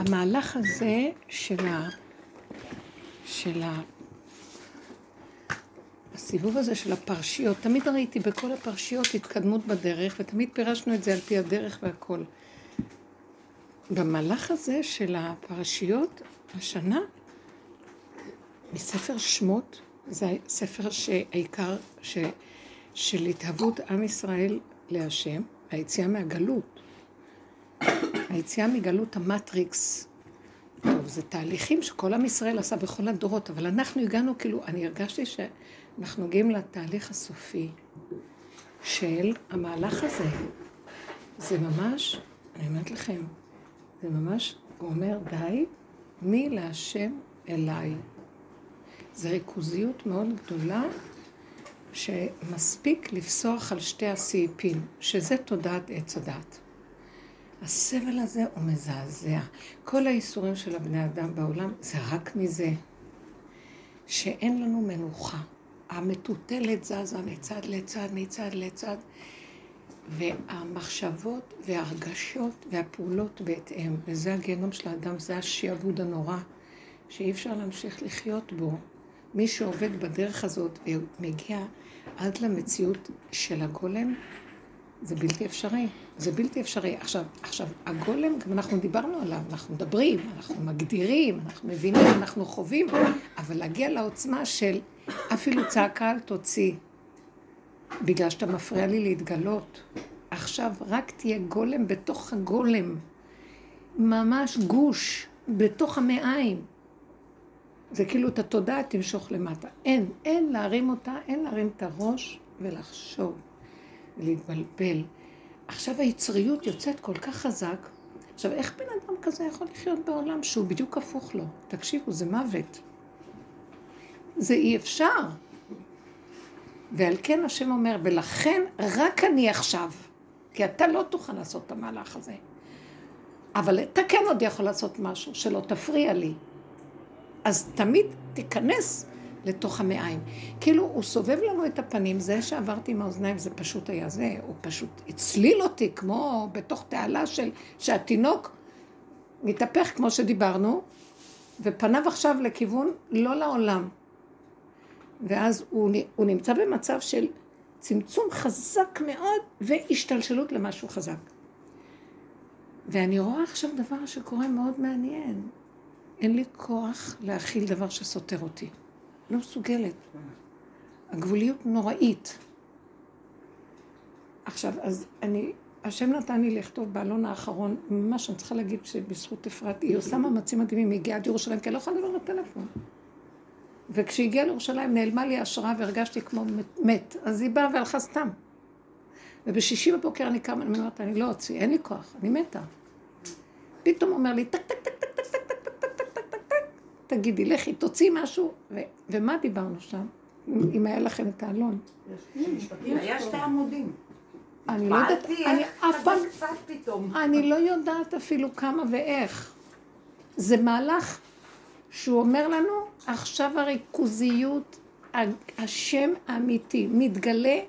המהלך הזה של ה... של ה... הסיבוב הזה של הפרשיות, תמיד ראיתי בכל הפרשיות התקדמות בדרך, ותמיד פירשנו את זה על פי הדרך והכל. במהלך הזה של הפרשיות, השנה, מספר שמות, זה ספר שהעיקר ש... של התהוות עם ישראל להשם, היציאה מהגלות. היציאה מגלות המטריקס. טוב, זה תהליכים שכל עם ישראל עשה בכל הדורות, אבל אנחנו הגענו, כאילו, אני הרגשתי שאנחנו מגיעים לתהליך הסופי של המהלך הזה. זה ממש, אני אומרת לכם, זה ממש, הוא אומר, די, מי להשם אליי. זו ריכוזיות מאוד גדולה, שמספיק לפסוח על שתי הסעיפים, שזה תודעת עץ הדת. הסבל הזה הוא מזעזע. כל האיסורים של הבני אדם בעולם זה רק מזה, שאין לנו מנוחה. המטוטלת זזה מצד לצד, מצד לצד, והמחשבות וההרגשות והפעולות בהתאם, וזה הגיהנום של האדם, זה השיעבוד הנורא, שאי אפשר להמשיך לחיות בו. מי שעובד בדרך הזאת ומגיע עד למציאות של הגולם, זה בלתי אפשרי. זה בלתי אפשרי. עכשיו, עכשיו, הגולם, גם אנחנו דיברנו עליו, אנחנו מדברים, אנחנו מגדירים, אנחנו מבינים, אנחנו חווים, אבל להגיע לעוצמה של אפילו צעקה אל תוציא, בגלל שאתה מפריע לי להתגלות. עכשיו רק תהיה גולם בתוך הגולם, ממש גוש, בתוך המעיים. זה כאילו את התודעה תמשוך למטה. אין, אין להרים אותה, אין להרים את הראש ולחשוב ולהתבלבל. עכשיו היצריות יוצאת כל כך חזק. עכשיו, איך בן אדם כזה יכול לחיות בעולם שהוא בדיוק הפוך לו? תקשיבו, זה מוות. זה אי אפשר. ועל כן השם אומר, ולכן רק אני עכשיו, כי אתה לא תוכל לעשות את המהלך הזה. אבל אתה כן עוד יכול לעשות משהו, שלא תפריע לי. אז תמיד תיכנס לתוך המעיים. כאילו, הוא סובב לנו את הפנים, זה שעברתי עם האוזניים זה פשוט היה זה, הוא פשוט הצליל אותי כמו בתוך תעלה של, שהתינוק מתהפך כמו שדיברנו, ופניו עכשיו לכיוון לא לעולם. ואז הוא, הוא נמצא במצב של צמצום חזק מאוד והשתלשלות למשהו חזק. ואני רואה עכשיו דבר שקורה מאוד מעניין. אין לי כוח להכיל דבר שסותר אותי. לא מסוגלת. הגבוליות נוראית. עכשיו, אז אני, השם נתן לי לכתוב בעלון האחרון, מה שאני צריכה להגיד שבזכות אפרת, היא עושה מאמצים מדהימים, היא הגיעה עד ירושלים, כי אני לא יכולה לדבר בטלפון. וכשהגיעה לירושלים נעלמה לי ההשראה והרגשתי כמו מת, אז היא באה והלכה סתם. ובשישי בבוקר אני קמה, אני אומרת, אני לא אוציא, אין לי כוח, אני מתה. פתאום אומר לי, טק, טק, טק, טק, טק, תגידי, לכי, תוציאי משהו. ומה דיברנו שם? אם היה לכם את האלון. היה שתי עמודים. אני לא יודעת, אני אף פעם, אני לא יודעת אפילו כמה ואיך. זה מהלך שהוא אומר לנו, עכשיו הריכוזיות, השם האמיתי, מתגלה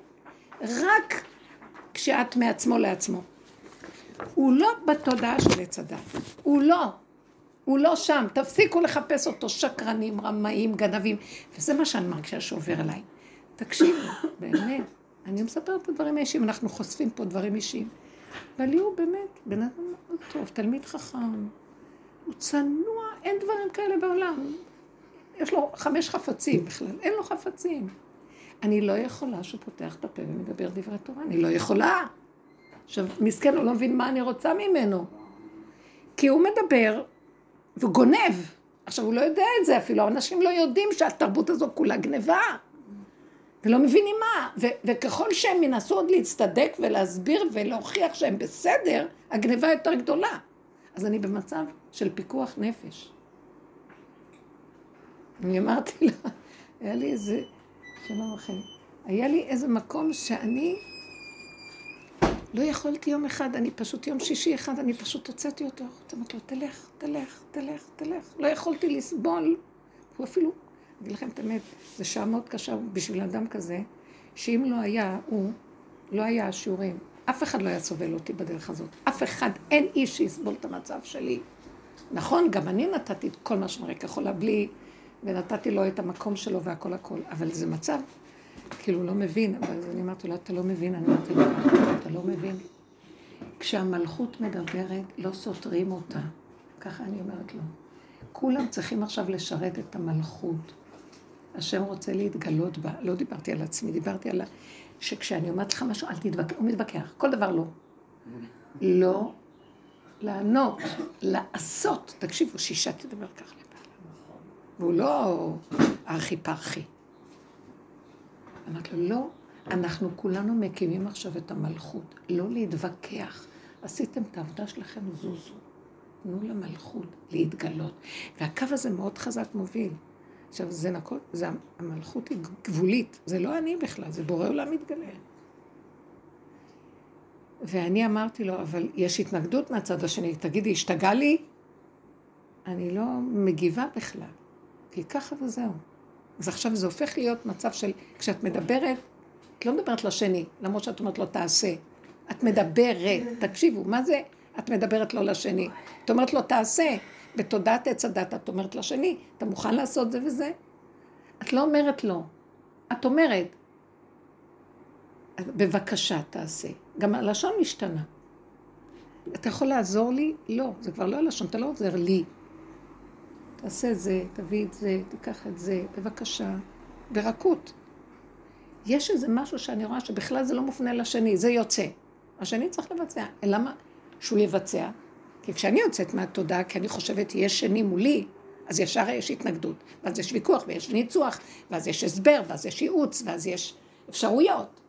רק כשאת מעצמו לעצמו. הוא לא בתודעה של עץ הדת, הוא לא. הוא לא שם, תפסיקו לחפש אותו, שקרנים, רמאים, גנבים. וזה מה שאני מרגישה שעובר אליי. תקשיבו, באמת, אני מספרת את הדברים האישיים, אנחנו חושפים פה דברים אישיים. אבל הוא באמת בן אדם מאוד טוב, תלמיד חכם, הוא צנוע, אין דברים כאלה בעולם. יש לו חמש חפצים בכלל, אין לו חפצים. אני לא יכולה שהוא פותח את הפה ומדבר דברי תורה, אני לא יכולה. עכשיו, מסכן, הוא לא מבין מה אני רוצה ממנו. כי הוא מדבר וגונב. עכשיו, הוא לא יודע את זה אפילו, אנשים לא יודעים שהתרבות הזו כולה גניבה. ולא מבינים מה. ו- וככל שהם ינסו עוד להצטדק ולהסביר ולהוכיח שהם בסדר, הגניבה יותר גדולה. אז אני במצב של פיקוח נפש. אני אמרתי לה, היה לי איזה, שלום לכם, היה לי איזה מקום שאני לא יכולתי יום אחד, אני פשוט יום שישי אחד, אני פשוט הוצאתי אותו החוצה, אמרתי לו, תלך, תלך, תלך, תלך. לא יכולתי לסבול. הוא אפילו, אגיד לכם את האמת, זו שעה מאוד קשה בשביל אדם כזה, שאם לא היה הוא, לא היה השיעורים. אף אחד לא היה סובל אותי בדרך הזאת. אף אחד, אין איש שיסבול את המצב שלי. נכון, גם אני נתתי את כל מה שמראה כחולה בלי, ונתתי לו את המקום שלו והכל הכל, אבל זה מצב, כאילו לא מבין, אבל אני אמרתי לו, אתה לא מבין, אני אמרתי לו, אתה לא מבין. כשהמלכות מדברת, לא סותרים אותה, ככה אני אומרת לו. כולם צריכים עכשיו לשרת את המלכות. השם רוצה להתגלות בה. לא דיברתי על עצמי, דיברתי על ה... שכשאני אומרת לך משהו, אל תתווכח. הוא מתווכח, כל דבר לא. לא לענות, לעשות. תקשיבו, שישה תדבר ככה לבעלה. והוא לא ארכי פרחי. אמרתי לו, לא, אנחנו כולנו מקימים עכשיו את המלכות. לא להתווכח. עשיתם את העבודה שלכם, זוזו. תנו למלכות להתגלות. והקו הזה מאוד חזק מוביל. עכשיו, זה נקוד, זה, המלכות היא גבולית, זה לא אני בכלל, זה בורא עולם מתגלה. ואני אמרתי לו, אבל יש התנגדות מהצד השני, תגידי, השתגע לי? אני לא מגיבה בכלל, כי ככה וזהו. אז עכשיו זה הופך להיות מצב של, כשאת מדברת, את לא מדברת לשני, למרות שאת אומרת לו תעשה. את מדברת, תקשיבו, מה זה את מדברת לא לשני? את אומרת לו תעשה. בתודעת עץ הדת את אומרת לשני, אתה מוכן לעשות זה וזה? את לא אומרת לא, את אומרת, בבקשה תעשה. גם הלשון משתנה. אתה יכול לעזור לי? לא, זה כבר לא הלשון, אתה לא עוזר לי. תעשה זה, תביא את זה, תיקח את זה, בבקשה, ברכות. יש איזה משהו שאני רואה שבכלל זה לא מופנה לשני, זה יוצא. השני צריך לבצע. למה שהוא יבצע? כי כשאני יוצאת מהתודעה, כי אני חושבת, יש שני מולי, אז ישר יש התנגדות. ואז יש ויכוח, ויש ניצוח, ואז יש הסבר, ואז יש ייעוץ, ואז יש אפשרויות.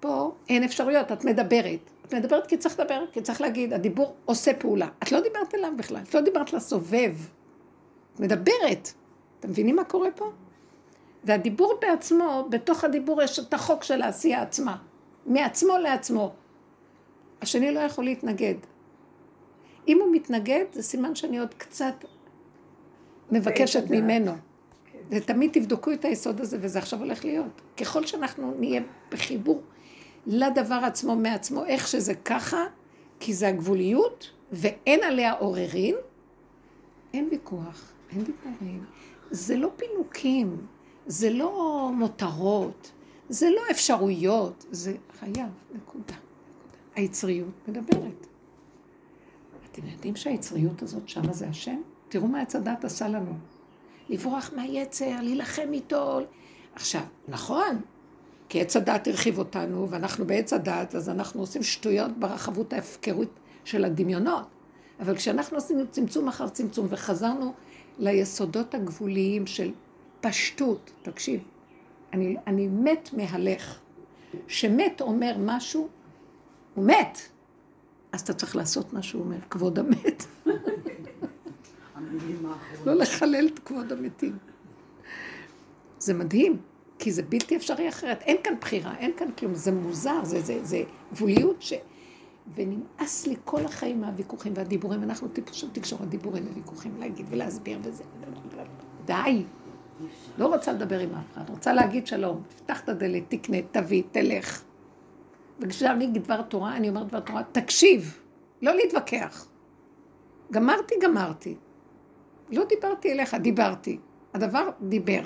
פה אין אפשרויות, את מדברת. את מדברת כי צריך לדבר, כי צריך להגיד, הדיבור עושה פעולה. את לא דיברת אליו בכלל, את לא דיברת לסובב. את מדברת. אתם מבינים מה קורה פה? והדיבור בעצמו, בתוך הדיבור יש את החוק של העשייה עצמה. מעצמו לעצמו. השני לא יכול להתנגד. אם הוא מתנגד, זה סימן שאני עוד קצת מבקשת ממנו. כן. ותמיד תבדקו את היסוד הזה, וזה עכשיו הולך להיות. ככל שאנחנו נהיה בחיבור לדבר עצמו מעצמו, איך שזה ככה, כי זה הגבוליות, ואין עליה עוררין, אין ויכוח, אין דיבורים. זה לא פינוקים, זה לא מותרות, זה לא אפשרויות, זה חייב, נקודה. היצריות מדברת. אתם יודעים שהיצריות הזאת שמה זה השם? תראו מה הדת עשה לנו. לברוח מהיצר, להילחם איתו. עכשיו, נכון, כי עץ הדת הרחיב אותנו, ואנחנו בעץ הדת, אז אנחנו עושים שטויות ברחבות ההפקרות של הדמיונות. אבל כשאנחנו עשינו צמצום אחר צמצום וחזרנו ליסודות הגבוליים של פשטות, תקשיב, אני, אני מת מהלך. שמת אומר משהו, הוא מת. אז אתה צריך לעשות מה שהוא אומר, כבוד המת. לא לחלל את כבוד המתים. זה מדהים, כי זה בלתי אפשרי אחרת. אין כאן בחירה, אין כאן כלום. זה מוזר, זה, זה, זה גבוליות ש... ונמאס לי כל החיים מהוויכוחים והדיבורים. אנחנו פשוט תקשורת דיבורים וויכוחים, להגיד ולהסביר וזה. די. לא רוצה לדבר עם אף אחד, רוצה להגיד שלום. תפתח את הדלת, תקנה, תביא, תלך. וכשאני דבר תורה, אני אומרת דבר תורה, תקשיב, לא להתווכח. גמרתי, גמרתי. לא דיברתי אליך, דיברתי. הדבר דיבר.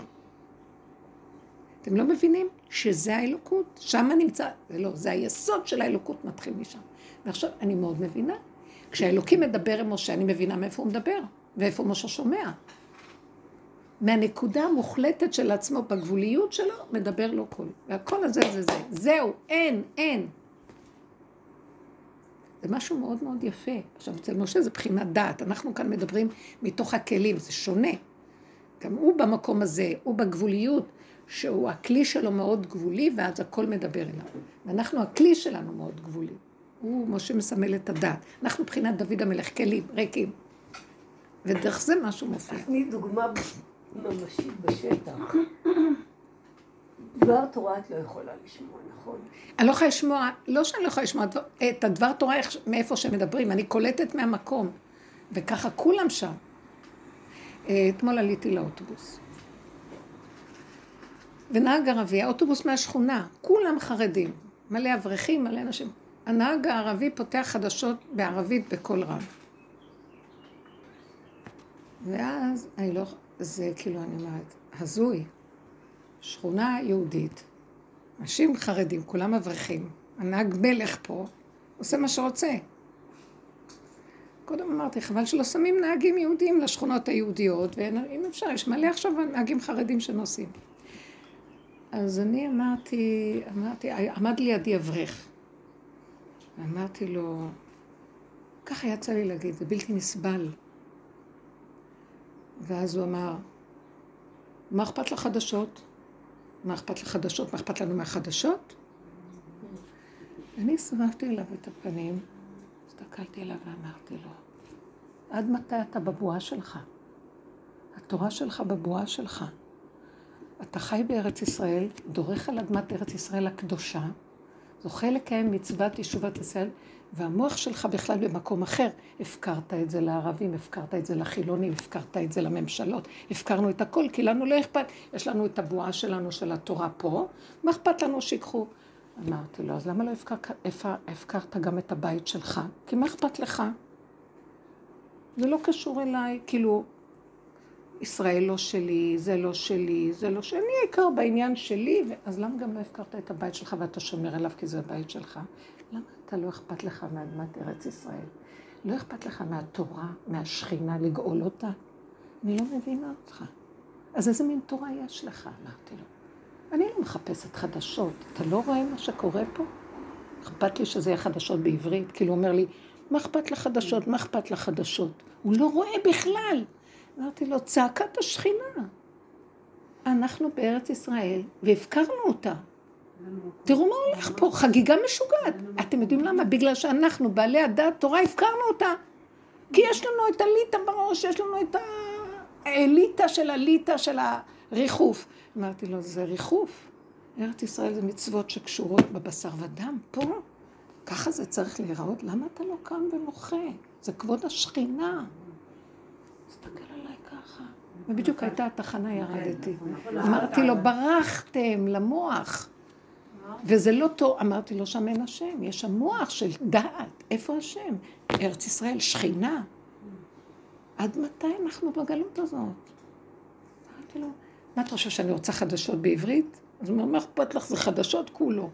אתם לא מבינים שזה האלוקות? שם נמצא, זה לא, זה היסוד של האלוקות מתחיל משם. ועכשיו, אני מאוד מבינה. כשהאלוקים מדבר עם משה, אני מבינה מאיפה הוא מדבר, ואיפה משה שומע. מהנקודה המוחלטת של עצמו, בגבוליות שלו, מדבר לו קול. והקול הזה זה זה. זהו, אין, אין. זה משהו מאוד מאוד יפה. עכשיו, אצל משה זה בחינת דעת. אנחנו כאן מדברים מתוך הכלים, זה שונה. גם הוא במקום הזה, הוא בגבוליות, שהוא הכלי שלו מאוד גבולי, ואז הכל מדבר אליו. ואנחנו, הכלי שלנו מאוד גבולי. הוא, משה מסמל את הדעת. אנחנו מבחינת דוד המלך, כלים, ריקים. ודרך זה משהו מופיע. תני דוגמה ממשית בשטח. דבר תורה את לא יכולה לשמוע, נכון? אני לא יכולה לשמוע, לא שאני לא יכולה לשמוע את הדבר תורה מאיפה שהם מדברים, אני קולטת מהמקום, וככה כולם שם. אה, אתמול עליתי לאוטובוס. ונהג ערבי, האוטובוס מהשכונה, כולם חרדים, מלא אברכים, מלא אנשים. הנהג הערבי פותח חדשות בערבית בקול רב. ואז אני לא, זה כאילו, אני אומרת, הזוי. שכונה יהודית, אנשים חרדים, כולם אברכים, הנהג מלך פה, עושה מה שרוצה. קודם אמרתי, חבל שלא שמים נהגים יהודים לשכונות היהודיות, ואם אפשר, יש מלא עכשיו נהגים חרדים שנוסעים. אז אני אמרתי, אמרתי, עמד לידי אברך. ואמרתי לו, ככה יצא לי להגיד, זה בלתי נסבל. ואז הוא אמר, מה אכפת לחדשות? מה אכפת לחדשות? מה אכפת לנו מהחדשות? אני סובבתי אליו את הפנים, הסתכלתי אליו ואמרתי לו, עד מתי אתה בבועה שלך? התורה שלך בבועה שלך. אתה חי בארץ ישראל, דורך על אדמת ארץ ישראל הקדושה, זוכה לקיים מצוות ישובת ישראל, והמוח שלך בכלל במקום אחר. הפקרת את זה לערבים, הפקרת את זה לחילונים, הפקרת את זה לממשלות, הפקרנו את הכל, כי לנו לא אכפת. יש לנו את הבועה שלנו של התורה פה, מה אכפת לנו שיקחו? אמרתי לו, אז למה לא הפקר, הפקרת גם את הבית שלך? כי מה אכפת לך? זה לא קשור אליי, כאילו, ישראל לא שלי, זה לא שלי, זה לא שלי, אני העיקר בעניין שלי, אז למה גם לא הפקרת את הבית שלך ואתה שומר אליו כי זה הבית שלך? אתה לא אכפת לך מאדמת ארץ ישראל? לא אכפת לך מהתורה, מהשכינה, לגאול אותה? אני לא מבינה אותך. אז איזה מין תורה יש לך? אמרתי לו. אני לא מחפשת חדשות. אתה לא רואה מה שקורה פה? אכפת לי שזה יהיה חדשות בעברית. כאילו, הוא אומר לי, מה אכפת לחדשות? מה אכפת לחדשות? הוא לא רואה בכלל. אמרתי לו, צעקת השכינה. אנחנו בארץ ישראל, והפקרנו אותה. תראו מה הולך פה, חגיגה משוגעת. אתם יודעים למה? בגלל שאנחנו, בעלי הדעת תורה, הפקרנו אותה. כי יש לנו את הליטה בראש, יש לנו את האליטה של הליטה של הריחוף. אמרתי לו, זה ריחוף. ארץ ישראל זה מצוות שקשורות בבשר ודם. פה, ככה זה צריך להיראות. למה אתה לא קם ומוחה? זה כבוד השכינה. תסתכל עליי ככה. ובדיוק הייתה התחנה, ירדתי. אמרתי לו, ברחתם למוח. וזה לא טוב, אמרתי לו, שם אין השם, יש המוח של דעת. איפה השם? ארץ ישראל, שכינה. עד מתי אנחנו בגלות הזאת? אמרתי לו, מה אתה חושב שאני רוצה חדשות בעברית? אז הוא אומר, מה אכפת לך? זה חדשות כולו.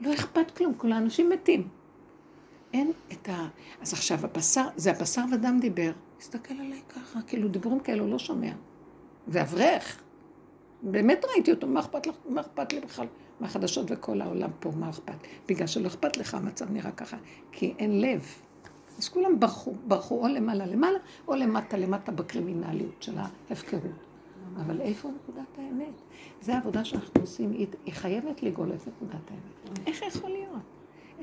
לא אכפת כלום, כל האנשים מתים. אין את ה... אז עכשיו הבשר, זה הבשר ודם דיבר. הסתכל עליי ככה, כאילו דיבורים כאלו לא שומע. ואברך. באמת ראיתי אותו, מה אכפת לך? מה אכפת לי בכלל? מהחדשות וכל העולם פה, מה אכפת? בגלל שלא אכפת לך, המצב נראה ככה. כי אין לב. אז כולם ברחו, ברחו או למעלה למעלה, או למטה למטה בקרימינליות של ההפקרות. אבל איפה נקודת האמת? זו העבודה שאנחנו עושים, היא, היא חייבת לגאול את נקודת האמת. איך יכול להיות?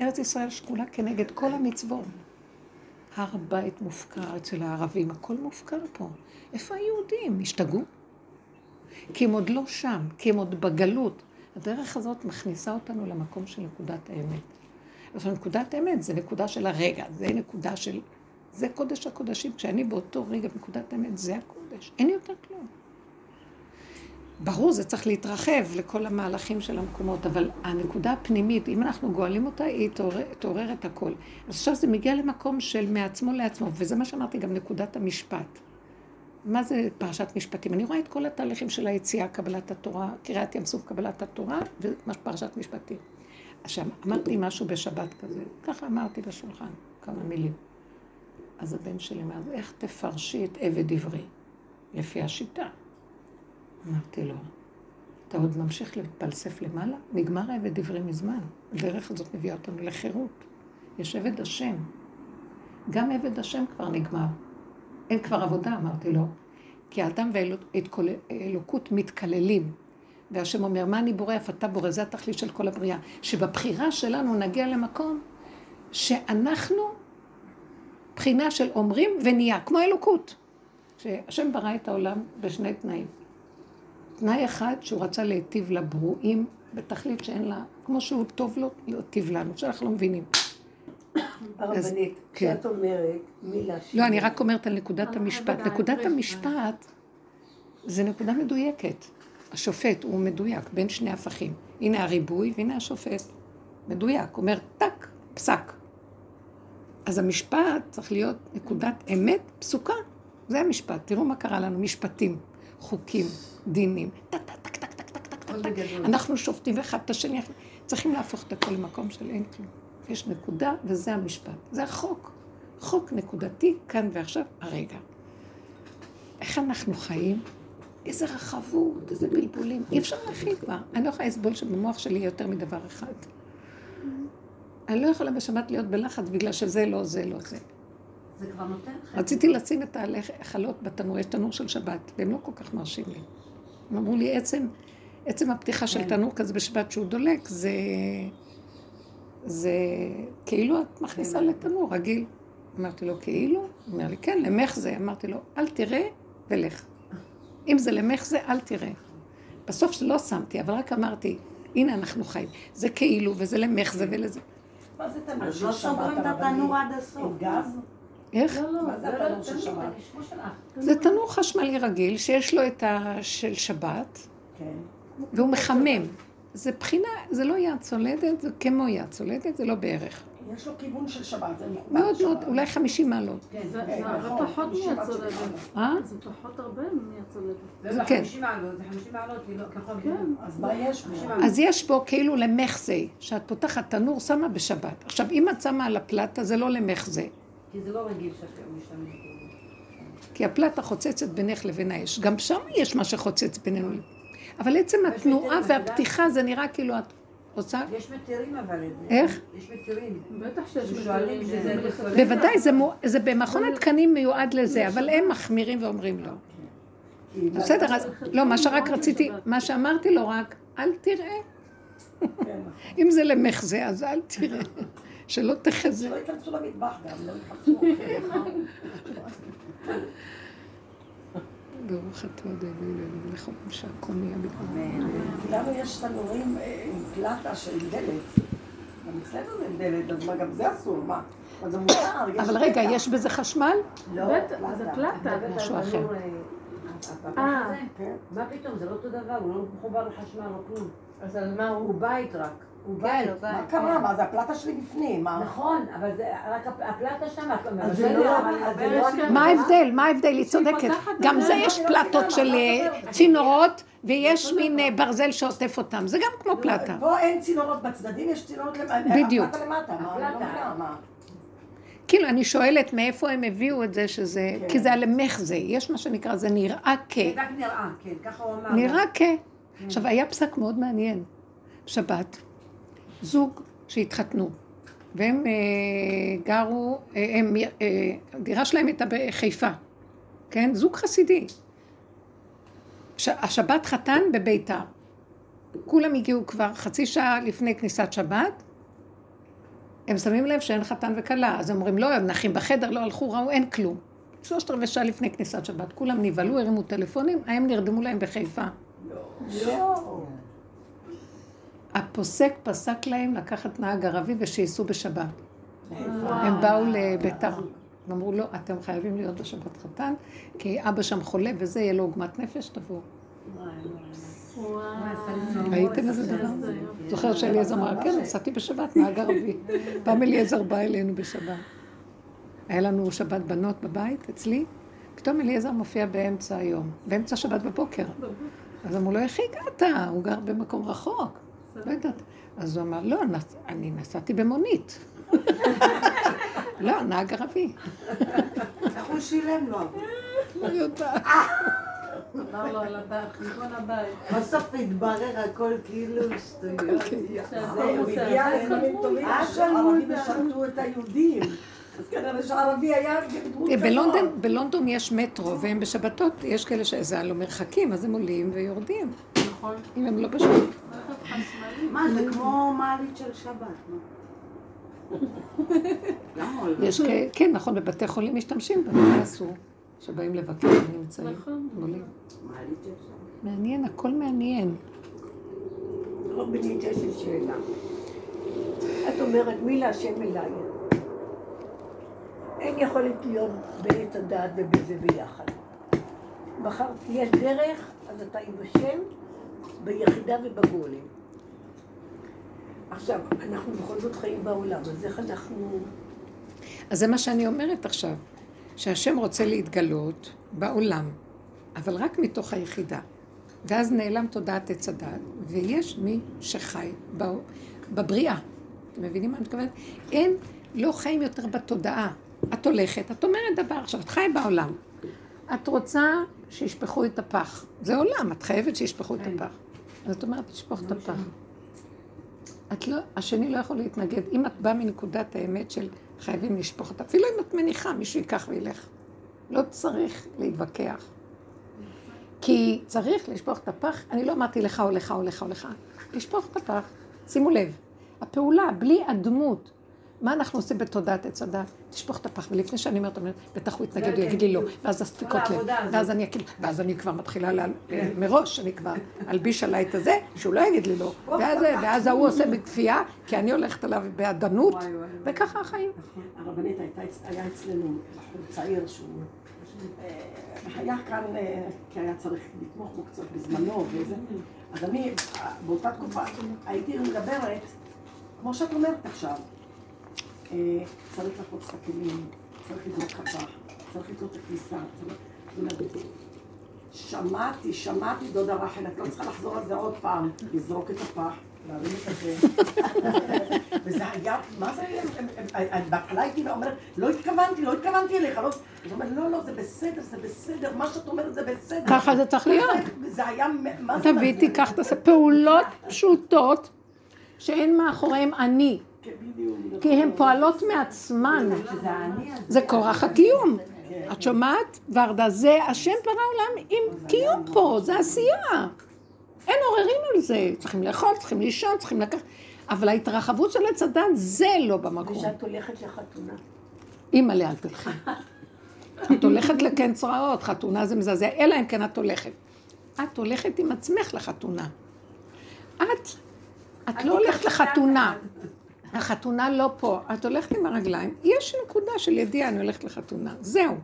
ארץ ישראל שקולה כנגד כל המצוות. הר הבית מופקר אצל הערבים, הכל מופקר פה. איפה היהודים? השתגעו? כי הם עוד לא שם, כי הם עוד בגלות. הדרך הזאת מכניסה אותנו למקום של נקודת האמת. עכשיו, נקודת האמת זה נקודה של הרגע, זה נקודה של... זה קודש הקודשים. כשאני באותו רגע בנקודת האמת, זה הקודש. אין יותר כלום. ברור, זה צריך להתרחב לכל המהלכים של המקומות, אבל הנקודה הפנימית, אם אנחנו גואלים אותה, היא תעורר, תעורר את הכל. אז עכשיו זה מגיע למקום של מעצמו לעצמו, וזה מה שאמרתי, גם נקודת המשפט. מה זה פרשת משפטים? אני רואה את כל התהליכים של היציאה, קבלת התורה, קריאת ים סוף קבלת התורה, ופרשת משפטים. עכשיו, אמרתי משהו בשבת כזה, ככה אמרתי בשולחן, כמה מילים. אז הבן שלי אמר, איך תפרשי את עבד עברי? לפי השיטה. אמרתי לו, אתה עוד ממשיך להתפלסף למעלה? נגמר עבד עברי מזמן. הדרך הזאת מביאה אותנו לחירות. יש עבד השם. גם עבד השם כבר נגמר. אין כבר עבודה, אמרתי לו. כי האדם והאלוקות מתקללים. והשם אומר, מה אני בורא, אף אתה בורא, זה התכלית של כל הבריאה. שבבחירה שלנו נגיע למקום שאנחנו בחינה של אומרים ונהיה, כמו אלוקות. שהשם ברא את העולם בשני תנאים. תנאי אחד שהוא רצה להיטיב לברואים בתכלית שאין לה, כמו שהוא טוב לו, להיטיב לנו, שאנחנו לא מבינים. הרבנית, כן. כשאת אומרת מילה ש... לא, אני רק אומרת על נקודת המשפט. נקודת המשפט זה נקודה מדויקת. השופט הוא מדויק בין שני הפכים. הנה הריבוי והנה השופט. מדויק, אומר טק, פסק. אז המשפט צריך להיות נקודת אמת פסוקה, זה המשפט. תראו מה קרה לנו, משפטים, חוקים, דינים. טק, טק, טק, טק, טק, טק, טק. אנחנו שופטים אחד את השני. צריכים להפוך את הכל למקום של אין כלום. יש נקודה, וזה המשפט. זה החוק. חוק נקודתי, כאן ועכשיו, הרגע. איך אנחנו חיים? איזה רחבות, איזה בלבולים. אי אפשר להכין כבר. אני לא יכולה לסבול שבמוח שלי יהיה יותר מדבר אחד. אני לא יכולה בשבת להיות בלחץ בגלל שזה לא זה, לא זה. זה כבר נותן לך. רציתי לשים את החלות בתנור, יש תנור של שבת, והם לא כל כך מרשים לי. הם אמרו לי, עצם, עצם הפתיחה של כן. תנור כזה בשבת שהוא דולק, זה... זה כאילו את מכניסה כן. לתנור רגיל. אמרתי לו, כאילו? הוא אומר לי, כן, למך זה. אמרתי לו, אל תראה ולך. אם זה למך זה, אל תראה. בסוף לא שמתי, אבל רק אמרתי, הנה אנחנו חיים. זה כאילו, וזה למך זה ולזה. מה זה תנור אז לא סוגרים את? התנור עד הסוף. גז? איך? לא, לא, זה התנור לא של שבת? זה תנור חשמלי רגיל, שיש לו את ה... של שבת, כן. והוא מחמם. זה בחינה, זה לא יד צולדת, זה כמו יד צולדת, זה לא בערך. יש לו כיוון של שבת, זה מאוד. מאוד, אולי 50 מעלות. כן, זה כן, זה הרבה נכון, פחות מהצולבת. של אה? זה פחות הרבה מהצולבת. לא, זה לא, כן. 50 מעלות, זה 50 מעלות, כאילו, ככל כן. אז מה יש בו? אז יש בו כאילו למחזה, שאת פותחת תנור, שמה בשבת. עכשיו, אם את שמה על הפלטה, זה לא למחזה, כי זה לא רגיל שאתה משתמש בו. כי הפלטה חוצצת בינך לבין האש. גם שם יש מה שחוצץ בינינו. אבל עצם התנועה והפתיחה, זה נראה כאילו את עושה... יש מתירים אבל את זה. איך? יש מתירים. בטח שיש ששואלים מתירים, לפעמים- בוודאי, זה, במכון התקנים מיועד לזה, אבל הם מחמירים ואומרים לא. בסדר, אז לא, מה שרק רציתי, מה שאמרתי לו רק, אל תראה. כן, נכון. אם זה למחזה, אז אל תראה. שלא תחזה. שלא ייכנסו למטבח גם, לא יחפשו. ברוך אתה יודע, אלוהינו, ולכל שהכל נהיה בגלל. לנו יש תנורים אה, עם פלטה של דלת. גם אצלנו זה דלת, אז מה, גם זה אסור, מה? אבל זה מותר, אבל רגע. יש בזה חשמל? לא, בטח, זה פלטה. משהו אחר. אה. כן. מה פתאום, זה לא אותו דבר, הוא לא מחובר לחשמל, לא כלום. אז על מה הוא הוא? בית רק. הוא בית. מה קרה? מה, זה הפלטה שלי בפנים, מה? נכון, אבל זה רק הפ- הפלטה שם, אז זה לא- אז זה לא- מה ההבדל? מה ההבדל? היא צודקת. גם את זה יש לא פלטות של אה? צינורות, ויש מין אה, ברזל שעוטף אותם. זה גם כמו פלטה. פה אין צינורות בצדדים, יש צינורות למטה. בדיוק. הפלטה למטה, מה? לא מה? כאילו, אני שואלת מאיפה הם הביאו את זה שזה... כן. כי זה הלמחזה. יש מה שנקרא, זה נראה כ... זה רק נראה, כן, ככה הוא אמר. נראה כ... עכשיו, היה פסק מאוד מעניין. שבת, זוג שהתחתנו, והם אה, גרו, אה, הם, אה, הדירה שלהם הייתה בחיפה, כן? זוג חסידי. השבת חתן בביתר. כולם הגיעו כבר חצי שעה לפני כניסת שבת, הם שמים לב שאין חתן וכלה, אז הם אומרים, לא, הם נחים בחדר, לא הלכו, ראו, אין כלום. שלושת רבעי שעה לפני כניסת שבת, כולם נבהלו, הרימו טלפונים, הם נרדמו להם בחיפה. לא. הפוסק פסק להם לקחת נהג ערבי ושייסעו בשבת. הם באו לביתר. הם אמרו, לא, אתם חייבים להיות בשבת חתן, כי אבא שם חולה וזה, יהיה לו עוגמת נפש, תבואו. ראיתם איזה דבר? זוכר שאליעזר אמר, כן, נסעתי בשבת, נהג ערבי. פעם אליעזר בא אלינו בשבת. היה לנו שבת בנות בבית, אצלי, פתאום אליעזר מופיע באמצע היום, באמצע שבת בבוקר. אז אמרו לו, איך הגעת? הוא גר במקום רחוק. לא יודעת. אז הוא אמר, לא, נס... אני נסעתי במונית. לא, נהג ערבי. איך הוא שילם לו? לא יודעת. אמר לו על הבית, חשבון הבית. בסוף התברר הכל כאילו שטויות. זהו, הגיע לימים טובים, שהערבים ישרתו את היהודים. אז כנראה שהערבי היה בדמות כזאת. בלונדון, בלונדון יש מטרו, והם בשבתות, יש כאלה שזה הלא מרחקים, אז הם עולים ויורדים. נכון. אם הם לא בשבת. מה, זה כמו מעלית של שבת, לא? יש כאלה, כן, נכון, בבתי חולים משתמשים בה, זה אסור. שבאים לבקר, נמצאים, נכון. מעניין, הכל מעניין. רבנית, יש לי שאלה. את אומרת, מי להשם אליי? אין יכולת להיות בעת הדעת ובזה ביחד. בחרת, יש דרך, אז אתה עם השם, ביחידה ובגולם. עכשיו, אנחנו בכל זאת חיים בעולם, אז איך אנחנו... אז זה מה שאני אומרת עכשיו, שהשם רוצה להתגלות בעולם, אבל רק מתוך היחידה. ואז נעלם תודעת עץ הדת, ויש מי שחי בבריאה. אתם מבינים מה אני מתכוונת? אין, לא חיים יותר בתודעה. את הולכת, את אומרת דבר, עכשיו את חיה בעולם. את רוצה שישפכו את הפח. זה עולם, את חייבת שישפכו את הפח. אז את אומרת, תשפוך את הפח. את לא, השני לא יכול להתנגד. אם את באה מנקודת האמת של חייבים לשפוך אותה, אפילו אם את מניחה, מישהו ייקח וילך. לא צריך להתווכח. כי צריך לשפוך את הפח, אני לא אמרתי לך או לך או לך או לך, לשפוך את הפח. שימו לב, הפעולה, בלי הדמות, אנחנו עושים בתודעת עץ הדת? תשפוך את הפח, ולפני שאני אומרת, בטח הוא יתנגד, הוא יגיד לי לא, ואז הספיקות לב. ואז אני אגיד, ואז אני כבר מתחילה לה- מראש, אני כבר אלביש עליי את הזה, שהוא לא יגיד לי לא, ואז ההוא עושה בכפייה, כי אני הולכת עליו בעדנות, וככה החיים. הרבנית הייתה, אצ- היה אצלנו בחור צעיר שהוא אה, היה כאן, אה, כי היה צריך לתמוך בו קצת בזמנו וזה, אז אני אה, באותה תקופה הייתי מדברת, כמו שאת אומרת עכשיו, צריך לחוץ את הכלים, צריך לזרוק חפ"ח, צריך לזרוק את הכניסה, צריך... זאת אומרת, שמעתי, שמעתי דודה רחל, את לא צריכה לחזור על זה עוד פעם, לזרוק את הפח, להרים את הזה. וזה היה, מה זה היה? בהתחלה הייתי אומרת, לא התכוונתי, לא התכוונתי אליך, לא... אז הוא אומר, לא, לא, זה בסדר, זה בסדר, מה שאת אומרת זה בסדר. ככה זה צריך להיות. זה היה, מה זה... תביא, תיקח, תעשה פעולות פשוטות שאין מאחוריהן אני. כי הן פועלות מעצמן. זה כורח הקיום. את שומעת, ורדה? זה השם ברא עולם עם קיום פה, זה עשייה. אין עוררין על זה. צריכים לאכול, צריכים לישון, צריכים לקחת... אבל ההתרחבות של עץ הדת זה לא במקום. ושאת הולכת לחתונה. אימא'לה, אל תלכי. את הולכת לקן צרעות, חתונה זה מזעזע, אלא אם כן את הולכת. את הולכת עם עצמך לחתונה. את, את לא הולכת לחתונה. החתונה לא פה, את הולכת עם הרגליים, יש נקודה של ידיעה, אני הולכת לחתונה, זהו.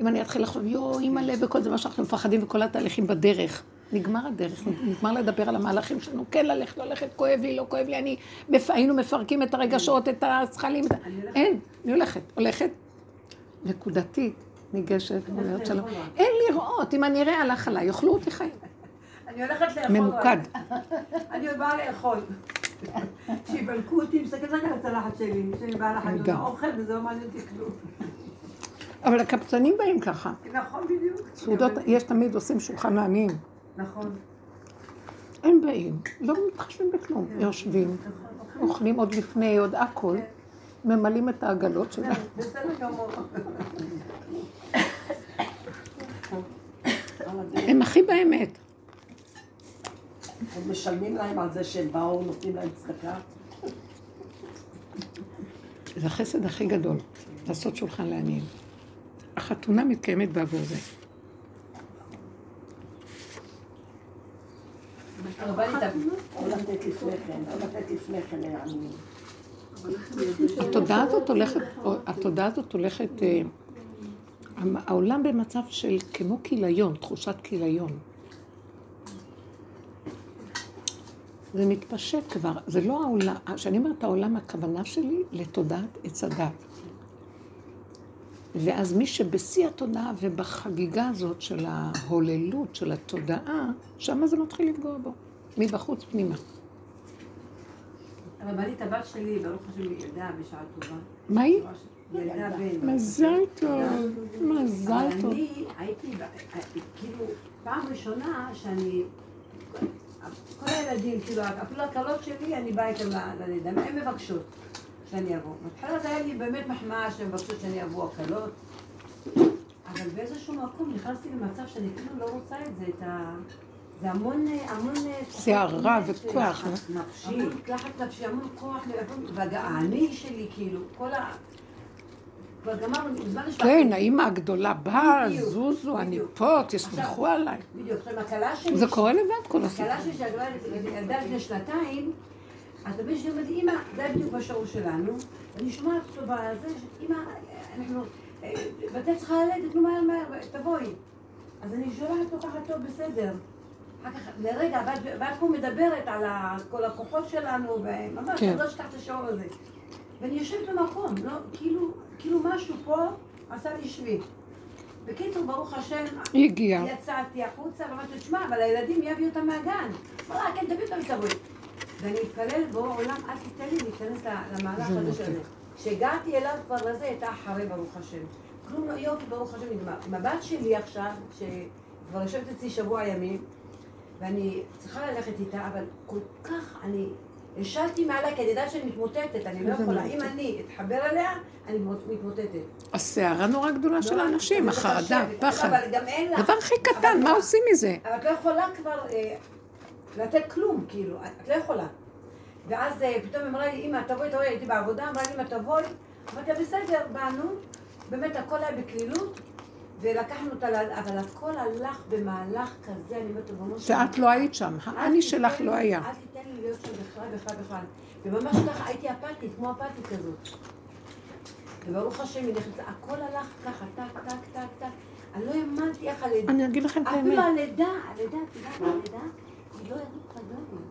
אם אני אתחיל לחשוב, יואו, אימא'לה וכל זה, מה שאנחנו מפחדים וכל התהליכים בדרך. נגמר הדרך, נגמר לדבר על המהלכים שלנו, כן ללכת, לא ללכת, כואב לי, לא כואב לי, אני, היינו מפרקים את הרגשות, את הזכלים, אין, אני הולכת, הולכת, נקודתית, ניגשת, אומרת שלום. אין לראות, אם אני אראה הלך עליי, יאכלו אותי חיים. אני הולכת לאכול. ממוקד. אני באה לאכול. שיבלקו אותי, מסתכלת רק על הצלחת שלי, שאני באה גם. לחתונה, אוכל וזה לא מעניין אותי כלום. אבל הקבצנים באים ככה. נכון בדיוק. סעודות, יש תמיד עושים שולחן לעניים. נכון. הם באים, לא מתחשבים בכלום, יושבים, אוכלים עוד לפני, עוד הכל, ממלאים את העגלות שלהם. בסדר גמור. הם הכי באמת. עוד משלמים להם על זה שהם באו, נותנים להם צדקה. זה החסד הכי גדול, לעשות שולחן לעניים. החתונה מתקיימת בעבור זה. הרבנית, או לתת לפני כן, או לתת לפני כן לעניים. התודעה הזאת הולכת, התודעה הזאת הולכת, אה, העולם במצב של כמו כיליון, תחושת כיליון. זה מתפשט כבר, זה לא העולם, כשאני אומרת העולם, הכוונה שלי לתודעת עץ הדת. ואז מי שבשיא התודעה ובחגיגה הזאת של ההוללות של התודעה, שם זה מתחיל לפגוע בו, מבחוץ פנימה. הרבנית הבת שלי, ברוך השם, היא ילדה בשעה טובה. מה היא? ילדה בן. מזל טוב, מזל אבל טוב. אני הייתי, כאילו, פעם ראשונה שאני, כל הילדים, כאילו, אפילו הקלות שלי, אני באה איתם ללידה, הן מבקשות שאני אבוא. בהתחלה זה היה לי באמת מחמאה שהן מבקשות שאני אבוא הקלות, אבל באיזשהו מקום נכנסתי למצב שאני כאילו לא רוצה את זה, את ה... זה המון, המון... סערה כוחות נפש. וכוח, נפשי. המון לחץ נפשי, המון כוח, והאני שלי, כאילו, כל ה... כבר גמרנו, מזמן השלמתי. כן, האימא הגדולה באה, זוזו, אני. פה, תסמכו עליי. בדיוק, עכשיו הכלה שלי... זה קורה לבד כל הסיפור. הכלה שלי שהגלה ילדה לפני שנתיים, אז הבן שלי אומר לי, אמא, זה בדיוק בשיעור שלנו, ואני שומעת אותו בזה, אמא, אנחנו, בתי צריכה ללדת, נו מהר מהר, תבואי. אז אני שולחת לו ככה, טוב, בסדר. אחר כך, לרגע, ואת- פה מדברת על כל הכוחות שלנו, וממש, כן. אני לא אשכח את השיעור הזה. ואני יושבת במקום, לא, כאילו, כאילו משהו פה עשה לי שבי. בקיצור, ברוך השם, היא הגיעה. יצאתי החוצה ואמרתי, תשמע, אבל הילדים יביאו אותם מהגן. אמר לה, כן, תביא אותם ותבואי. ואני אתפלל, בורא עולם, אל תיתן לי להיכנס למהלך הזה של זה. כשהגעתי אליו כבר לזה, הייתה אחרי, ברוך השם. כלום לא יופי, ברוך השם, נגמר. עם הבת שלי עכשיו, שכבר יושבת אצלי שבוע ימים, ואני צריכה ללכת איתה, אבל כל כך, אני השלתי מעליה, כי אני יודעת שאני מתמוטטת, אני לא יכולה. אם אני אתחבר אליה, אני מתמוטטת. הסערה נורא גדולה של האנשים, החרדה, פחד. אבל גם אין לה. דבר הכי קטן, מה? עושים מזה? אבל את לא יכולה כבר אה, לתת כלום, כאילו, את לא יכולה. ואז אה, פתאום אמרה לי, אמא, תבואי, תבואי, הייתי בעבודה, אמרה לי, אמא, תבואי. אמרתי לה, בסדר, באנו, באמת הכל היה בקלילות, ולקחנו אותה, אבל הכל הלך במהלך כזה, אני אומרת, שאת לא היית שם, האני שלך לא היה. אל להיות שם בכלל, בכלל, בכלל. וממש ככה הייתי אפתית, כמו אפתית כזאת. וברוך השם, הכל הלך ככה, טק, טק, טק, טק. אני לא האמנתי איך הלידה. אני אגיד לכם את אפילו האמת. הלידה, הלידה, את יודעת, הלידה, היא לא הרימה רגליים.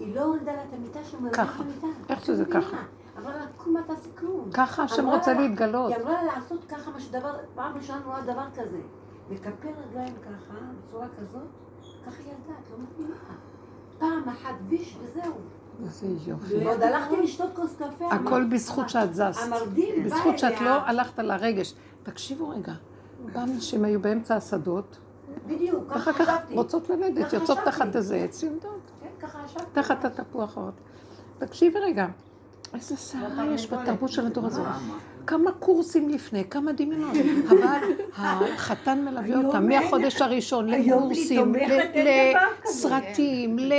היא לא הורידה לה את המיטה שם, היא ככה. הורידה את המיטה. איך שזה ככה? אמרה לה, קום, אל תעשי כלום. ככה השם רוצה לה- להתגלות. היא אמרה לה לעשות ככה, מה שדבר, פעם ראשונה רואה דבר כזה. לקפל רגליים ככה, בצורה כזאת, ככה היא ילדה, את לא מבינה. פעם אחת ויש וזהו. איזה יופי. ועוד הלכתי לשתות כוס קפה. הכל בזכות שאת זזת. המרדים בזכות שאת. לא הלכת על הרגש. תקשיבו רגע, פעם נשים היו באמצע השדות, בדיוק, ואחר ככה כך חשבתי. רוצות ללדת, ככה יוצאות חשבתי. תחת איזה עץ יולדות, כן, ככה חשבתי. תחת התפוח האור. תקשיבי רגע, איזה סערה יש בתרבות של הדור הזה. כמה קורסים לפני, כמה דמיונות. הבעל, החתן מלווה אותה מהחודש הראשון לקורסים. לסרטים, ל...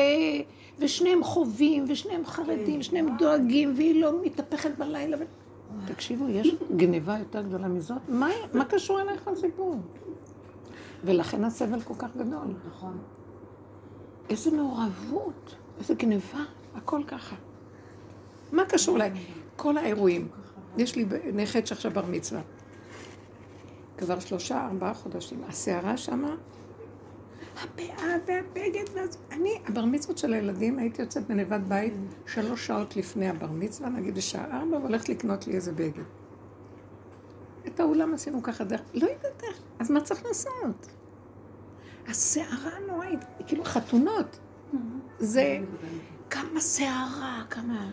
ושניהם חווים, ושניהם חרדים, שניהם דואגים, והיא לא מתהפכת בלילה. תקשיבו, יש גניבה יותר גדולה מזאת? מה, מה קשור אליך הסיפור? ולכן הסבל כל כך גדול. נכון. איזה מעורבות, איזה גניבה, הכל ככה. מה קשור אליי? כל האירועים. יש לי נכד שעכשיו בר מצווה. כבר שלושה, ארבעה חודשים. הסערה שמה, הפאה והבגד, ואז אני, הבר מצוות של הילדים, הייתי יוצאת בנבד בית שלוש שעות לפני הבר מצווה, נגיד בשעה ארבע, והולכת לקנות לי איזה בגד. את האולם עשינו ככה דרך, לא יודעת איך, אז מה צריך לעשות? הסערה הנוראית, כאילו חתונות. זה כמה סערה, כמה...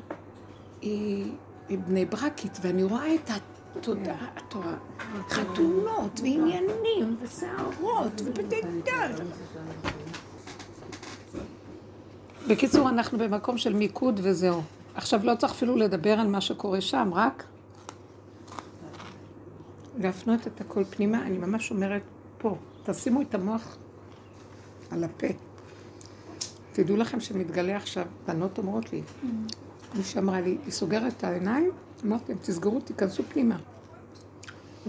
היא בני ברקית, ואני רואה את התודעה, התורה, חתונות ועניינים וסערות ובדגדל. בקיצור, אנחנו במקום של מיקוד וזהו. עכשיו לא צריך אפילו לדבר על מה שקורה שם, רק להפנות את הכל פנימה. אני ממש אומרת פה, תשימו את המוח על הפה. תדעו לכם שמתגלה עכשיו, בנות אומרות לי, מישהי אמרה לי, היא סוגרת את העיניים, אמרתי להם, תסגרו, תיכנסו פנימה.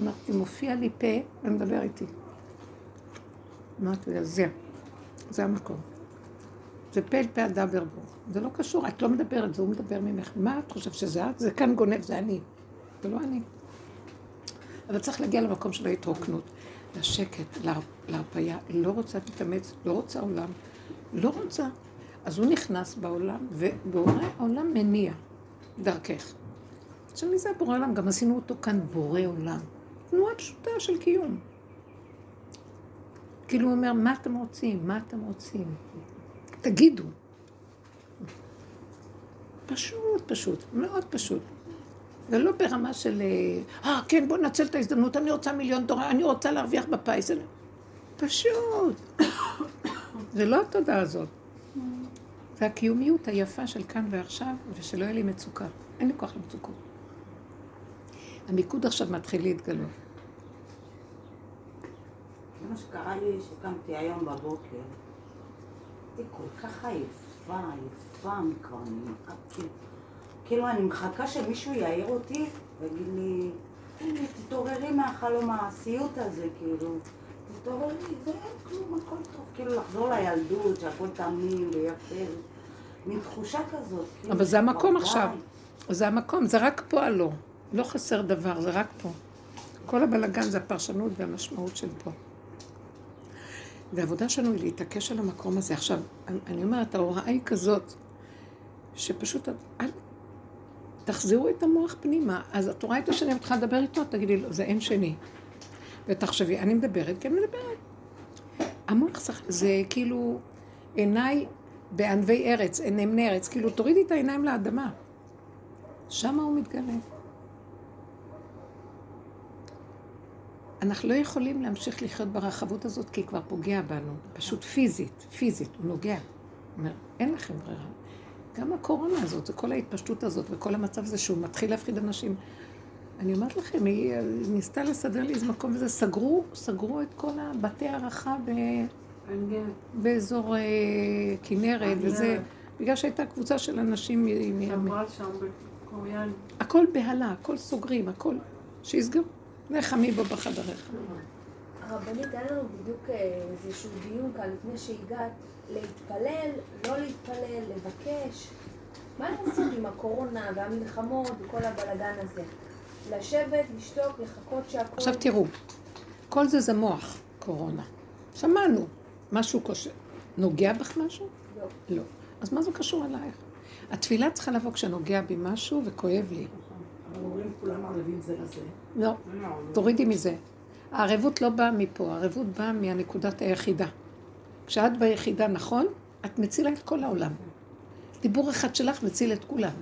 אמרתי, מופיע לי פה ומדבר איתי. אמרתי לה, זה, זה המקום. זה פה אל פה אדבר בו. זה לא קשור, את לא מדברת, זה הוא מדבר ממך. מה את חושבת שזה את? זה כאן גונב, זה אני. זה לא אני. אבל צריך להגיע למקום של ההתרוקנות, לשקט, להר- להרפאיה. היא לא רוצה להתאמץ, לא רוצה עולם, לא רוצה. אז הוא נכנס בעולם, ובורא העולם מניע דרכך. עכשיו, מי זה הבורא עולם? גם עשינו אותו כאן בורא עולם. תנועה פשוטה של קיום. כאילו הוא אומר, מה אתם רוצים? מה אתם רוצים? תגידו. פשוט, פשוט, מאוד פשוט. ולא ברמה של, אה, אה, כן, בוא ננצל את ההזדמנות, אני רוצה מיליון דולר, אני רוצה להרוויח בפיס. פשוט. זה לא התודעה הזאת. זה הקיומיות היפה של כאן ועכשיו, ושלא יהיה לי מצוקה. אין לי כוח למצוקות. המיקוד עכשיו מתחיל להתגלות. זה מה שקרה לי שקמתי היום בבוקר. הייתי כל כך עייפה, עייפה מכבר, אני מחכה. כאילו, אני מחכה שמישהו יעיר אותי ויגיד לי, תתעוררי מהחלום הסיוט הזה, כאילו. תתעוררי, זה אין כלום, הכל טוב. כאילו, לחזור לילדות, שהכל תמים ויפה. מין תחושה כזאת. כאילו, אבל זה המקום עכשיו. זה המקום, זה רק פה הלא. לא חסר דבר, זה רק פה. כל הבלגן זה הפרשנות והמשמעות של פה. והעבודה שלנו היא להתעקש על המקום הזה. עכשיו, אני אומרת, ההוראה היא כזאת, שפשוט, אל, תחזירו את המוח פנימה. אז את רואה את השני מתחילה לדבר איתו, תגידי לו, זה אין שני. ותחשבי, אני מדברת, כן מדברת. המוח צריך- זה כאילו עיניי בענבי ארץ, נאמני ארץ, כאילו תורידי את העיניים לאדמה. שם הוא מתגלה. אנחנו לא יכולים להמשיך לחיות ברחבות הזאת כי היא כבר פוגע בנו, פשוט פיזית, פיזית, הוא נוגע. אומר, אין לכם ברירה. גם הקורונה הזאת, זה כל ההתפשטות הזאת וכל המצב הזה שהוא מתחיל להפחיד אנשים. אני אומרת לכם, היא ניסתה לסדר לי איזה מקום וזה, סגרו, סגרו את כל הבתי הערכה ב... באזור אה, כנרת וזה, בגלל שהייתה קבוצה של אנשים, מ-. הכל בהלה, הכל סוגרים, הכל, שיסגרו. לחמי בו בחדריך. הרבנית, היה לנו בדיוק אה, איזשהו דיון כאן לפני שהגעת, להתפלל, לא להתפלל, לבקש. מה לעשות עם הקורונה והמלחמות וכל הבלגן הזה? לשבת, לשתוק, לחכות שהכל... עכשיו תראו, כל זה זה מוח, קורונה. שמענו, משהו קשה. נוגע בך משהו? לא. לא. אז מה זה קשור אלייך? התפילה צריכה לבוא כשנוגע בי משהו וכואב לי. אבל אומרים כולם ערבים זה לזה. לא, תורידי מזה. הערבות לא באה מפה, הערבות באה מהנקודת היחידה. כשאת ביחידה, נכון? את מצילה את כל העולם. דיבור אחד שלך מציל את כולם.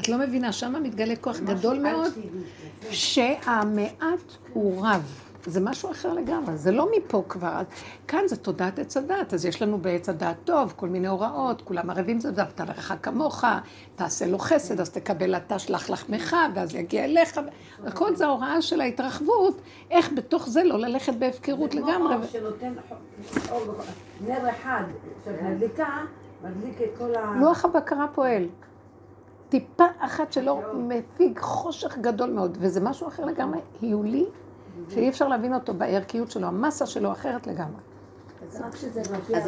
את לא מבינה, שם מתגלה כוח גדול מאוד, שהמעט הוא רב. זה משהו אחר לגמרי, זה לא מפה כבר. כאן זה תודעת עץ הדת, אז יש לנו בעץ הדת טוב, כל מיני הוראות, כולם ערבים זה ואהבת לרעך כמוך, תעשה לו חסד, אז תקבל אתה שלח לחמך, ואז יגיע אליך. הכל זה ההוראה של ההתרחבות, איך בתוך זה לא ללכת בהפקרות זה כמו לגמרי. שנותן נר אחד שאת מדליקה, מדליק את כל ה... לוח הבקרה פועל. טיפה אחת שלא מפיג חושך גדול מאוד, וזה משהו אחר לגמרי, היולי, שאי אפשר להבין אותו בערכיות שלו, המסה שלו אחרת לגמרי. אז רק שזה נוגע.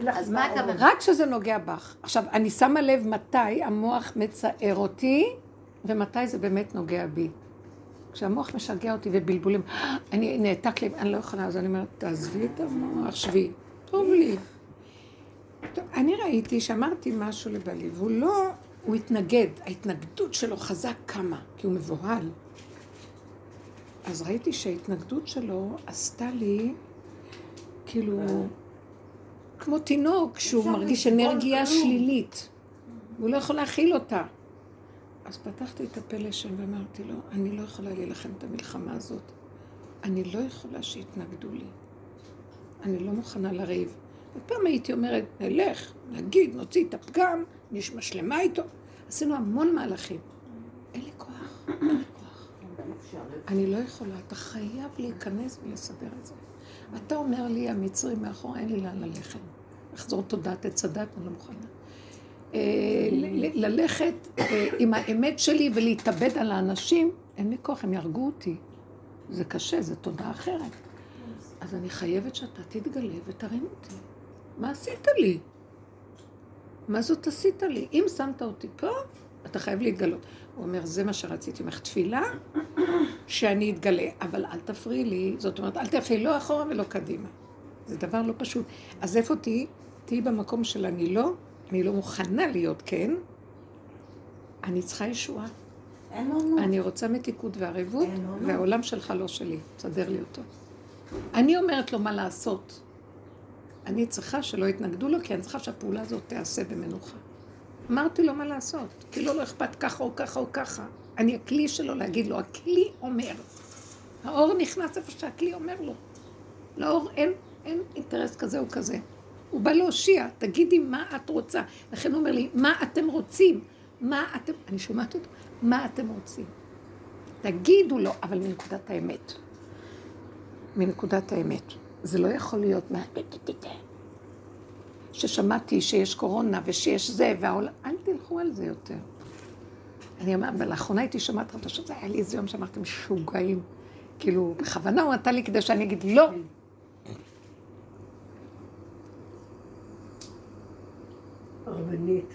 לך אז מה מה הכוונה? רק כשזה נוגע בך. עכשיו, אני שמה לב מתי המוח מצער אותי, ומתי זה באמת נוגע בי. כשהמוח משגע אותי ובלבולים, אני נעתק לי, אני לא יכולה, אז אני אומרת, תעזבי את המוח, שבי, טוב לי. טוב, אני ראיתי שאמרתי משהו לבעלי, והוא לא, הוא התנגד, ההתנגדות שלו חזק כמה, כי הוא מבוהל. אז ראיתי שההתנגדות שלו עשתה לי, כאילו, כמו תינוק שהוא מרגיש אנרגיה שלילית. הוא לא יכול להכיל אותה. אז פתחתי את הפה לשם ואמרתי לו, אני לא יכולה להילחם את המלחמה הזאת. אני לא יכולה שיתנגדו לי. אני לא מוכנה לריב. ופעם הייתי אומרת, נלך, נגיד, נוציא את הפגם, נשמע שלמה איתו. עשינו המון מהלכים. אין לי כוח, אין לי כוח. אני לא יכולה, אתה חייב להיכנס ולסדר את זה. אתה אומר לי, המצרי מאחור, אין לי לאן ללכת. לחזור תודעת עץ הדת, אני לא מוכנה. אה, ללכת אה, עם האמת שלי ולהתאבד על האנשים, אין לי כוח, הם יהרגו אותי. זה קשה, זו תודעה אחרת. אז אני חייבת שאתה תתגלה ותרים אותי. מה עשית לי? מה זאת עשית לי? אם שמת אותי פה, אתה חייב להתגלות. הוא אומר, זה מה שרציתי ממך, תפילה, שאני אתגלה, אבל אל תפריעי לי, זאת אומרת, אל תפריעי לא אחורה ולא קדימה. זה דבר לא פשוט. אז איפה תהיי? תהיי במקום של אני לא, אני לא מוכנה להיות כן, אני צריכה ישועה. אין לנו. אני רוצה מתיקות וערבות. והעולם שלך לא שלי, תסדר לי אותו. אני אומרת לו מה לעשות. אני צריכה שלא יתנגדו לו, כי אני צריכה שהפעולה הזאת תיעשה במנוחה. אמרתי לו מה לעשות, כי לו לא אכפת ככה או ככה או ככה. אני הכלי שלו להגיד לו, הכלי אומר. האור נכנס איפה שהכלי אומר לו. לאור אין, אין אינטרס כזה או כזה. הוא בא להושיע, תגידי מה את רוצה. לכן הוא אומר לי, מה אתם רוצים? מה אתם... אני שומעת אותו, מה אתם רוצים? תגידו לו, אבל מנקודת האמת. מנקודת האמת. זה לא יכול להיות מה... ששמעתי שיש קורונה ושיש זה, והעולם... אל תלכו על זה יותר. אני אומרת, אבל לאחרונה הייתי שומעת חדשות, היה לי איזה יום שאמרתם משוגעים. כאילו, בכוונה הוא נתן לי כדי שאני אגיד לא. רבנית,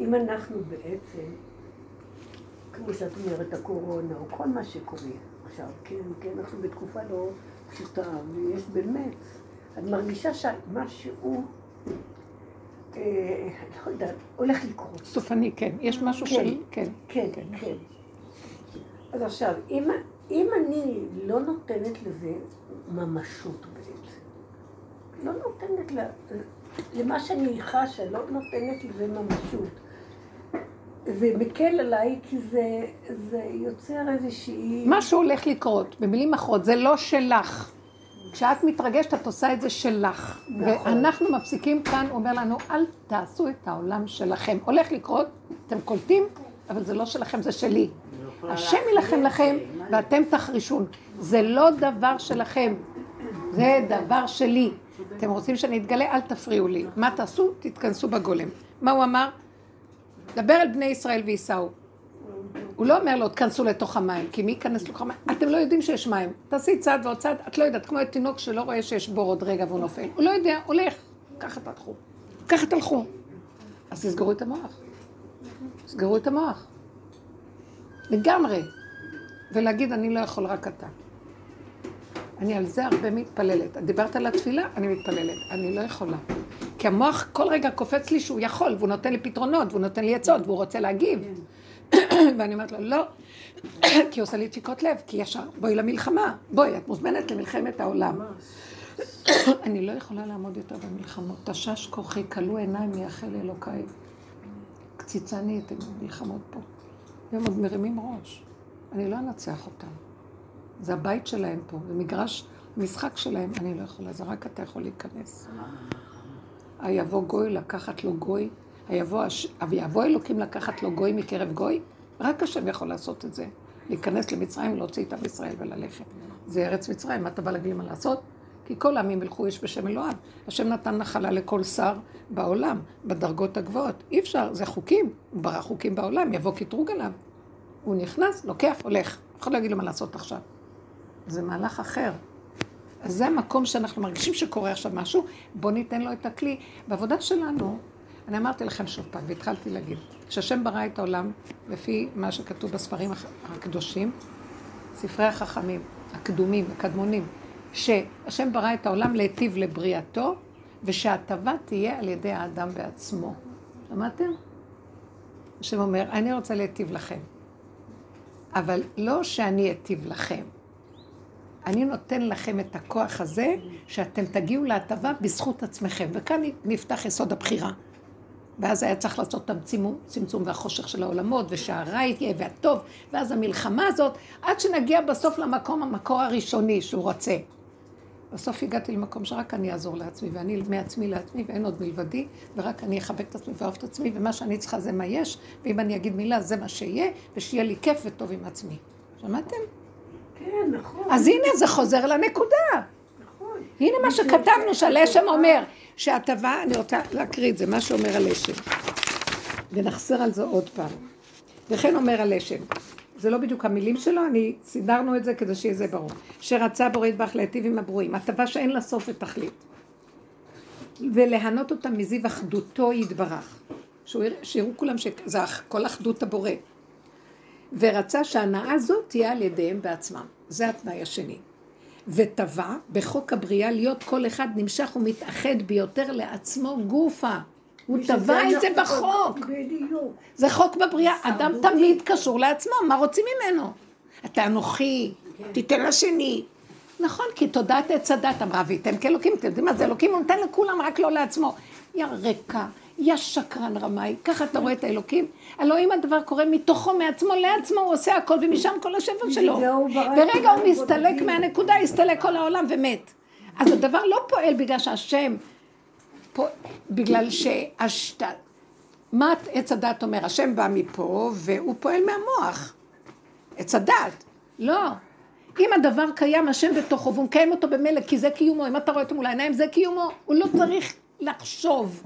אם אנחנו בעצם, כמו שאת אומרת, הקורונה, או כל מה שקורה עכשיו, כן, כן, אנחנו בתקופה לא פשוטה, ויש באמת, את מרגישה שמשהו, אה, לא יודעת, הולך לקרות. סופני, כן. יש משהו כן. של... כן. כן, כן. אז עכשיו, אם, אם אני לא נותנת לזה ממשות בעצם, לא נותנת לה, למה שאני חשה, לא נותנת לזה ממשות, זה מקל עליי כי זה, זה יוצר איזושהי... משהו הולך לקרות, במילים אחרות, זה לא שלך. כשאת מתרגשת, את עושה את זה שלך. נכון. ואנחנו מפסיקים כאן, הוא אומר לנו, אל תעשו את העולם שלכם. הולך לקרות, אתם קולטים, אבל זה לא שלכם, זה שלי. השם יילחם לכם, מה ואתם תחרישון. זה לא דבר שלכם, זה דבר שלי. אתם רוצים שאני אתגלה? אל תפריעו לי. מה תעשו? תתכנסו בגולם. מה הוא אמר? דבר אל בני ישראל וייסעו. הוא לא אומר לו, תכנסו לתוך המים, כי מי ייכנס לתוך המים? אתם לא יודעים שיש מים. תעשי צעד ועוד צעד, את לא יודעת, כמו תינוק שלא רואה שיש בור עוד רגע והוא נופל. הוא לא יודע, הולך. ככה תלכו. ככה תלכו. אז תסגרו את המוח. תסגרו את המוח. לגמרי. ולהגיד, אני לא יכול, רק אתה. אני על זה הרבה מתפללת. את דיברת על התפילה, אני מתפללת. אני לא יכולה. כי המוח כל רגע קופץ לי שהוא יכול, והוא נותן לי פתרונות, והוא נותן לי עצות, והוא רוצה להגיב. ואני אומרת לו, לא, כי הוא עושה לי דפיקות לב, כי ישר, בואי למלחמה, בואי, את מוזמנת למלחמת העולם. אני לא יכולה לעמוד יותר במלחמות. תשש כוחי, כלו עיניים מייחל אלוקיי. קציצני את המלחמות פה. והם עוד מרימים ראש. אני לא אנצח אותם. זה הבית שלהם פה, זה מגרש משחק שלהם, אני לא יכולה, זה רק אתה יכול להיכנס. היבוא גוי לקחת לו גוי, היבוא, הש... ויבוא אלוקים לקחת לו גוי מקרב גוי, רק השם יכול לעשות את זה. להיכנס למצרים, להוציא את עם ישראל וללכת. זה ארץ מצרים, מה אתה בא להגיד מה לעשות? כי כל העמים ילכו איש בשם אלוהיו. השם נתן נחלה לכל שר בעולם, בדרגות הגבוהות. אי אפשר, זה חוקים, הוא ברא חוקים בעולם, יבוא קטרוג עליו. הוא נכנס, לוקח, הולך. אף אחד לא לו מה לעשות עכשיו. זה מהלך אחר. אז זה המקום שאנחנו מרגישים שקורה עכשיו משהו, בואו ניתן לו את הכלי. בעבודה שלנו, אני אמרתי לכם שוב פעם, והתחלתי להגיד, כשהשם ברא את העולם, לפי מה שכתוב בספרים הקדושים, ספרי החכמים, הקדומים, הקדמונים, שהשם ברא את העולם להיטיב לבריאתו, ושההטבה תהיה על ידי האדם בעצמו. שמעתם? השם אומר, אני רוצה להיטיב לכם, אבל לא שאני אטיב לכם. אני נותן לכם את הכוח הזה, שאתם תגיעו להטבה בזכות עצמכם. וכאן נפתח יסוד הבחירה. ואז היה צריך לעשות את הצמצום, צמצום והחושך של העולמות, ושהרע יהיה והטוב, ואז המלחמה הזאת, עד שנגיע בסוף למקום, המקור הראשוני שהוא רוצה. בסוף הגעתי למקום שרק אני אעזור לעצמי, ואני מעצמי לעצמי, ואין עוד מלבדי, ורק אני אחבק את עצמי ואוהב את עצמי, ומה שאני צריכה זה מה יש, ואם אני אגיד מילה זה מה שיהיה, ושיהיה לי כיף וטוב עם עצמי. שמעתם? כן, נכון. אז הנה, זה חוזר לנקודה. נכון. הנה מה שכתבנו, שהלשם אומר, שההטבה, אני רוצה להקריא את זה, מה שאומר הלשם. ונחזר על זה עוד פעם. וכן אומר הלשם, זה לא בדיוק המילים שלו, אני, סידרנו את זה כדי שיהיה זה ברור. שרצה בורא ידבח להיטיב עם הברואים, הטבה שאין לה סוף ותכלית. וליהנות אותם מזיו אחדותו יתברך. שיראו כולם שזה כל אחדות הבורא. ורצה שההנאה הזאת תהיה על ידיהם בעצמם. זה התנאי השני. וטבע בחוק הבריאה להיות כל אחד נמשך ומתאחד ביותר לעצמו גופה. הוא טבע את זה בחוק. בדיוק. זה חוק בבריאה. אדם תמיד קשור לעצמו, מה רוצים ממנו? אתה אנוכי, תיתן לשני. נכון, כי תודעת עץ הדת אמרה, וייתם כאלוקים, אתם יודעים מה זה אלוקים? הוא נותן לכולם, רק לא לעצמו. יא רקע, יא שקרן רמאי, ככה אתה רואה את האלוקים? הלוא אם הדבר קורה מתוכו, מעצמו, לעצמו, הוא עושה הכל, ומשם כל השפע שלו. ברגע הוא מסתלק. מהנקודה, הסתלק כל העולם ומת. אז הדבר לא פועל בגלל שהשם, פוע- בגלל שהשת... מה עץ הדת אומר? השם בא מפה והוא פועל מהמוח. עץ הדת. לא. אם הדבר קיים, השם בתוכו, והוא מקיים אותו במילא, כי זה קיומו, אם אתה רואה אותו מול העיניים, זה קיומו. הוא לא צריך לחשוב.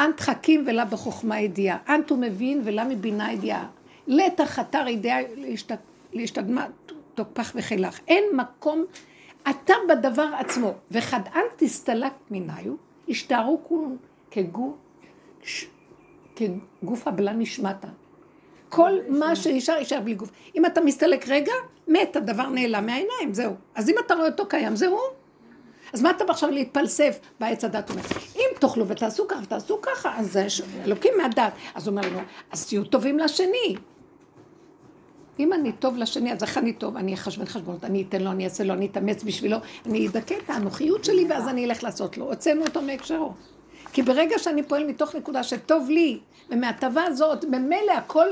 אנט חכים ולה בחוכמה ידיעה. אנט הוא מבין ולה מבינה ידיעה. לתח אתר ידיעה להשת- להשתדמה תופח וחילך. אין מקום, אתה בדבר עצמו. וחדאן תסתלק מניו, השתערו כולו כגוף, ש- כגוף הבלה נשמטה. כל מה שנשאר, יישאר בלי גוף. אם אתה מסתלק רגע, מת, הדבר נעלם מהעיניים, זהו. אז אם אתה רואה אותו קיים, זה הוא. אז מה אתה עכשיו להתפלסף בעץ הדת אומר? אם תאכלו ותעשו ככה ותעשו ככה, אז אלוקים מהדת. אז הוא אומר לנו, אז תהיו טובים לשני. אם אני טוב לשני, אז איך אני טוב? אני אחשבן חשבונות, אני אתן לו, אני אעשה לו, אני אתאמץ בשבילו, אני אדכא את האנוכיות שלי ואז אני אלך לעשות לו. הוצאנו אותו מהקשרו. כי ברגע שאני פועל מתוך נקודה שטוב לי, ומההטבה הזאת, ממילא הכל,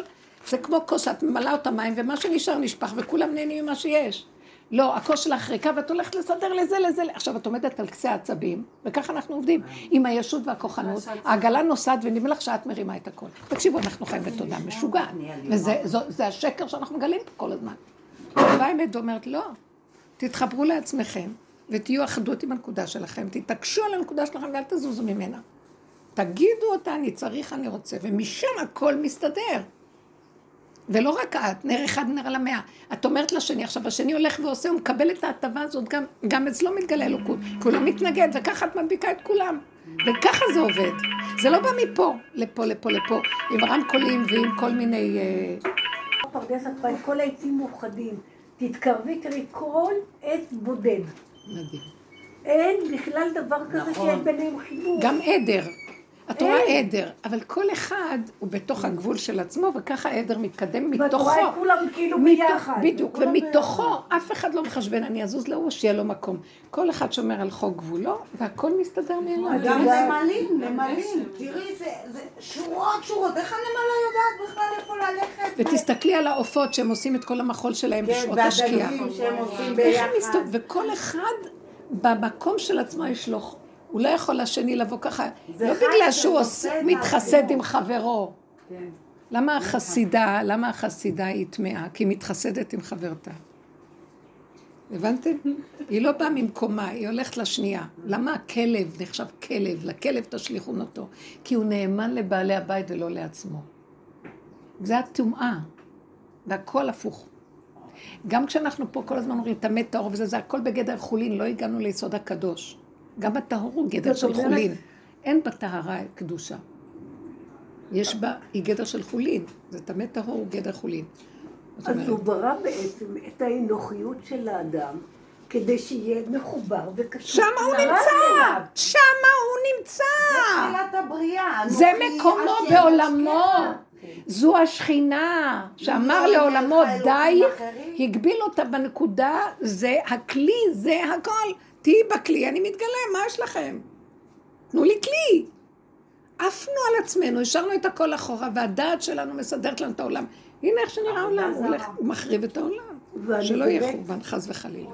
זה כמו כוס שאת ממלאה אותה מים, ומה שנשאר נשפך, וכולם נהנים ממה שיש. לא, הכוס שלך ריקה, ואת הולכת לסדר לזה, לזה. עכשיו, את עומדת על קצה העצבים, וככה אנחנו עובדים, עם הישות והכוחנות. העגלה נוסעת, ונדמה לך שאת מרימה את הכל. תקשיבו, אנחנו חיים בתודה משוגעת. וזה השקר שאנחנו מגלים פה כל הזמן. באה האמת ואומרת, לא, תתחברו לעצמכם, ותהיו אחדות עם הנקודה שלכם, תתעקשו על הנקודה שלכם ואל תזוזו ממנה. תגידו אותה, אני צריך, אני רוצה, ומשם הכל מסתדר. ולא רק את, נר אחד נר על המאה. את אומרת לשני, עכשיו השני הולך ועושה, הוא מקבל את ההטבה הזאת, גם, גם אצלו מתגלה אלוקות. כי הוא לא מתנגד, וככה את מדביקה את כולם. וככה זה עובד. זה לא בא מפה, לפה, לפה, לפה, עם רמקולים ועם כל מיני... אה, פרדס את כל העצים מאוחדים. תתקרבי, תראי, כל עץ בודד. מדהים. אין בכלל דבר כזה שאין ביניהם חיבור. גם עדר. את רואה. עדר, אבל כל אחד הוא בתוך הגבול של עצמו, וככה העדר מתקדם ואת מתוכו. רואה את כולם כאילו ביחד. בדיוק, ומתוכו. אף אחד לא מחשבן, אני אזוז להוא, שיהיה לו מקום. כל אחד שומר על חוק גבולו, והכל מסתדר מאליו. גם. נמלים, נמלים. תראי, זה זה שורות שורות. איך הנמלה יודעת בכלל איפה ללכת? ותסתכלי על העופות שהם עושים את כל המחול שלהם כן, בשעות השקיעה. והדגים שהם עושים ביחד. וכל אחד במקום של עצמו יש לו, הוא לא יכול לשני לבוא ככה, לא בגלל שהוא העבודה. מתחסד עם חברו. כן. למה החסידה, למה החסידה היא טמאה? כי היא מתחסדת עם חברתה. הבנתם? היא לא באה ממקומה, היא הולכת לשנייה. למה הכלב נחשב כלב? לכלב תשליכון אותו. כי הוא נאמן לבעלי הבית ולא לעצמו. זה הטומאה. והכל הפוך. גם כשאנחנו פה כל הזמן אומרים טמא טהור וזה, זה הכל בגדר חולין, לא הגענו ליסוד הקדוש. גם הטהור הוא גדר של אומרת- חולין. אין בטהרה קדושה. יש בה, היא גדר של חולין. זה טמא טהור הוא גדר חולין. אז אומרת, הוא ברא בעצם את האנוכיות של האדם, כדי שיהיה מחובר וקשור. שמה הוא נמצא! שמה הוא נמצא! תחילת הבריאה. זה מקומו בעולמו. השכנה. זו השכינה שאמר לא לעולמו די, אלוקים אחרים." הגביל אותה בנקודה, זה הכלי, זה הכל. תהיי בכלי, אני מתגלה, מה יש לכם? תנו לי כלי. עפנו על עצמנו, השארנו את הכל אחורה, והדעת שלנו מסדרת לנו את העולם. הנה איך שנראה העולם, הוא הולך, מחריב את העולם. שלא יהיה חורבן, חס וחלילה.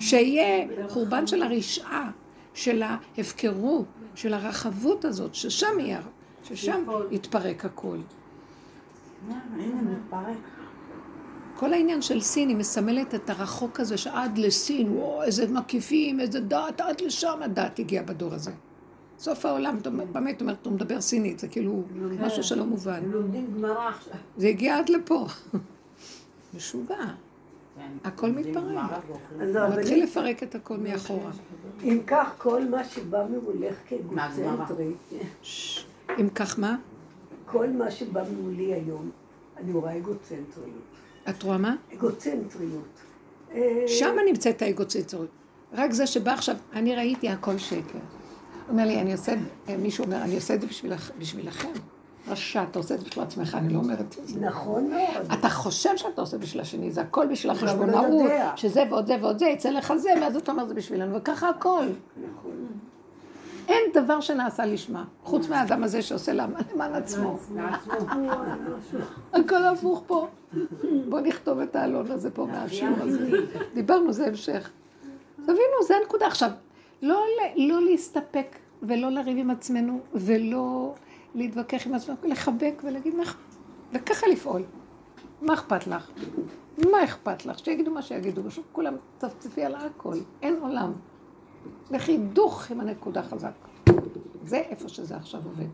שיהיה חורבן של הרשעה, של ההפקרות, של הרחבות הזאת, ששם יהיה, ששם יתפרק הכל. הנה, מתפרק. כל העניין של סין, היא מסמלת את הרחוק הזה שעד לסין, וואו, איזה מקיפים, איזה דת, עד לשם הדת הגיעה בדור הזה. סוף העולם, באמת אומרת, הוא מדבר סינית, זה כאילו משהו שלא מובן. הם לומדים גמרא עכשיו. זה הגיע עד לפה. משוגע. כן. הכל מתפרק. הרבנית, מתחיל לפרק את הכל מאחורה. אם כך, כל מה שבא ממולך ששש. אם כך מה? כל מה שבא ממולי היום, אני רואה אגוצנטריות. את רואה מה? אגוצנטריות. שם נמצאת האגוצנטריות. רק זה שבא עכשיו, אני ראיתי הכל שקר. אומר לי, אני עושה, מישהו אומר, אני עושה את זה בשבילך, בשבילכם. רשע, אתה עושה את זה בשביל עצמך, אני לא אומרת את זה. נכון מאוד. אתה חושב שאתה עושה בשביל השני, זה הכל בשביל לא החשבונאות. שזה ועוד זה ועוד זה, יצא לך זה, ואז אתה אומר זה בשבילנו, וככה הכל. נכון. אין דבר שנעשה לשמה, חוץ מהאדם הזה שעושה למען למען עצמו. הכל הפוך פה. בוא נכתוב את העלון הזה פה מהשיעור הזה. דיברנו, זה המשך. תבינו, זה הנקודה. עכשיו, לא, לא להסתפק ולא לריב עם עצמנו ולא להתווכח עם עצמנו, לחבק ולהגיד נכון, וככה לפעול. מה אכפת לך? מה אכפת לך? שיגידו מה שיגידו, פשוט כולם צפצפי על הכל, אין עולם. לכי דוך עם הנקודה חזק. זה איפה שזה עכשיו עובד.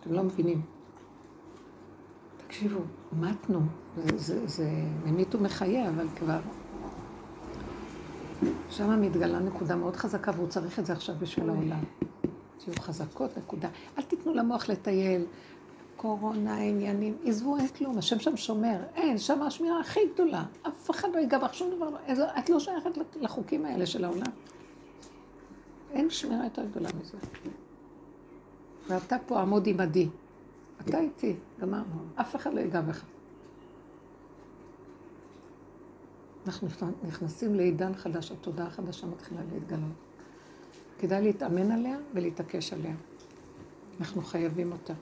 אתם לא מבינים. תקשיבו, מתנו, זה, ממית ומחיה, אבל כבר... שם מתגלה נקודה מאוד חזקה, והוא צריך את זה עכשיו בשביל העולם. תהיו חזקות, נקודה. אל תיתנו למוח לטייל. קורונה, עניינים, עזבו, אין כלום, השם שם שומר. אין, שם השמירה הכי גדולה. אף אחד לא ייגע בך, שום דבר לא... את לא שייכת לחוקים האלה של העולם. אין שמירה יותר גדולה מזה. ואתה פה עמוד עמדי. אתה איתי, גמרנו. אף אחד לא ייגע בך. אנחנו נכנסים לעידן חדש, התודעה החדשה מתחילה להתגלות. כדאי להתאמן עליה ולהתעקש עליה. אנחנו חייבים אותה.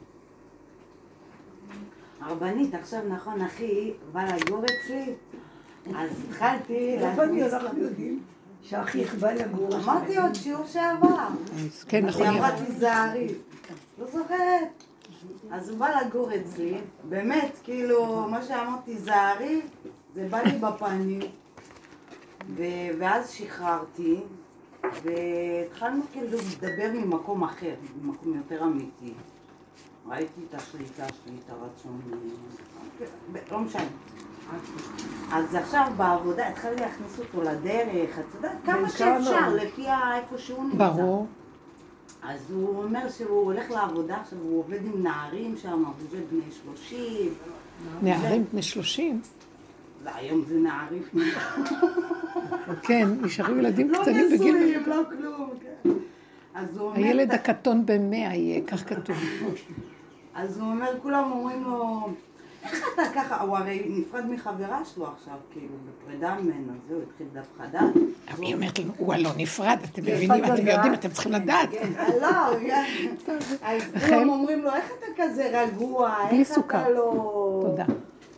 הרבנית, עכשיו נכון, אחי בא לגור אצלי, אז התחלתי איפה אני. יודעים שאחיך בא לגור? אמרתי עוד שיעור שעבר. כן, נכון. היא אמרה. תיזהרי. לא זוכרת. אז הוא בא לגור אצלי, באמת, כאילו, מה שאמרתי, תיזהרי, זה בא לי בפנים. ו- ואז שחררתי, והתחלנו כאילו לדבר ממקום אחר, ממקום יותר אמיתי. ראיתי את השליטה שלי, את הרצון, לא משנה. אז עכשיו בעבודה התחלתי להכניס אותו לדרך, את יודעת, כמה שאפשר, כמה? לפי איפה שהוא נמצא. ברור. אז הוא אומר שהוא הולך לעבודה עכשיו, הוא עובד עם נערים שם, הוא עובד בני 30, נערים בני שלושים. והיום זה נערים. כן, נשארו ילדים לא קטנים בגיל... נשואים, לא כלום. כן. אז הוא אומר... הילד הקטון בן מאה יהיה, כך כתוב. אז הוא אומר, כולם אומרים לו, איך אתה ככה? הוא הרי נפרד מחברה שלו עכשיו, כאילו, בפרידה ממנה, זהו, התחיל דף חדש. הוא- היא אומרת לנו, הוא הלא נפרד, אתם כן, מבינים, אתם. יודעים, אתם צריכים לדעת. כן, לא, אז כולם אומרים לו, איך אתה כזה רגוע? איך. אתה לא... תודה.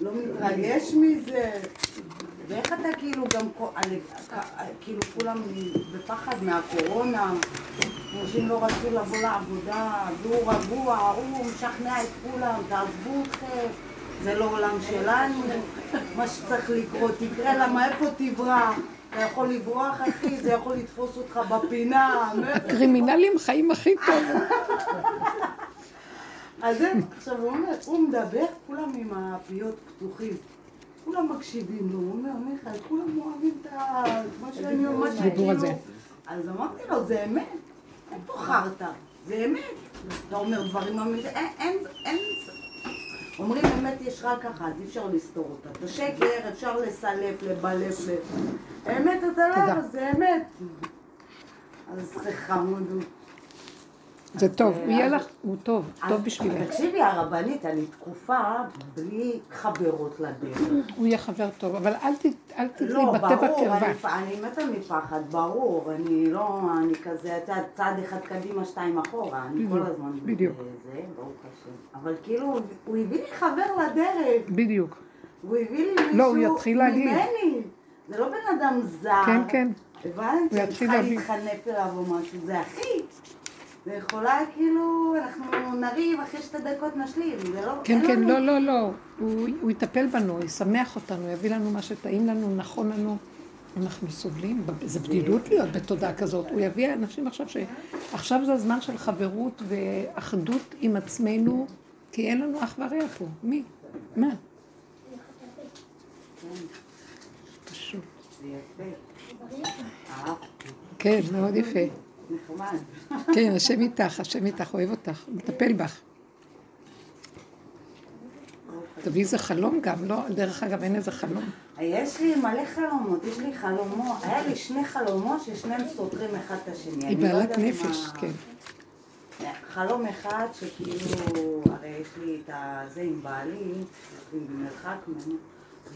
לא מתרגש מזה? ואיך אתה כאילו גם, כאילו כולם בפחד מהקורונה, אנשים לא רצו לבוא לעבודה, והוא רגוע, הוא משכנע את כולם, תעזבו אתכם, זה לא עולם שלנו, מה שצריך לקרות יקרה, למה איפה תברח? אתה יכול לברוח אחי, זה יכול לתפוס אותך בפינה, מאיפה הקרימינלים חיים הכי טוב. אז זה, עכשיו הוא אומר, הוא מדבר, כולם עם הפיות פתוחים. כולם מקשיבים לו, הוא אומר, מיכאל, כולם אוהבים את ה... מה שאני אומר, מה הדיבור הזה. שכאילו... אז אמרתי לו, זה אמת, אין פה חרטא, זה אמת. אתה אומר דברים אמיתיים, אין, אין, אין... אומרים אמת יש רק אחת, אי אפשר לסתור אותה. את השקר אפשר לסלף, לבלף, ל... אמת אתה. לא, זה אמת. אז זה חמוד. זה טוב, אז, הוא יהיה לך, הוא טוב, טוב בשבילך. תקשיבי, הרבנית, אני תקופה בלי חברות לדרך. הוא יהיה חבר טוב, אבל אל תתני לא, בטבע ברור, קרבה. אני, אני מתה מפחד, ברור. אני לא, אני כזה, את יודעת, צעד אחד קדימה, שתיים אחורה. אני כל הזמן בדיוק. בזה, ברוך השם. אבל כאילו, הוא הביא לי חבר לדרך. בדיוק. הוא הביא לי מישהו לא, הוא יתחיל להגיד. ממני. זה לא בן אדם זר. כן, כן. הבנת? הוא שאני יתחיל צריכה. להתחנף אליו או משהו. זה אחי. זה יכולה כאילו, אנחנו נריב, אחרי שתי דקות נשלים. זה לא... כן, אין כן, לנו- לא, לא, לא. הוא הוא יטפל בנו, ישמח אותנו, יביא לנו מה שטעים לנו, נכון לנו. אנחנו סובלים, זה בדידות להיות בתודעה כזאת. הוא יביא אנשים עכשיו ש... עכשיו זה הזמן של חברות ואחדות עם עצמנו, כי אין לנו אח ורע פה. מי? מה? פשוט. כן, מאוד יפה. נחמד. כן, השם איתך, השם איתך, אוהב אותך, הוא מטפל בך. תביא איזה חלום גם, לא? דרך אגב, אין איזה חלום. יש לי מלא חלומות, יש לי חלומות, היה לי שני חלומות ששניהם סותרים אחד את השני. היא לא בעלת נפש, כן. חלום אחד שכאילו, הרי יש לי את הזה עם בעלי, במרחק ממנו,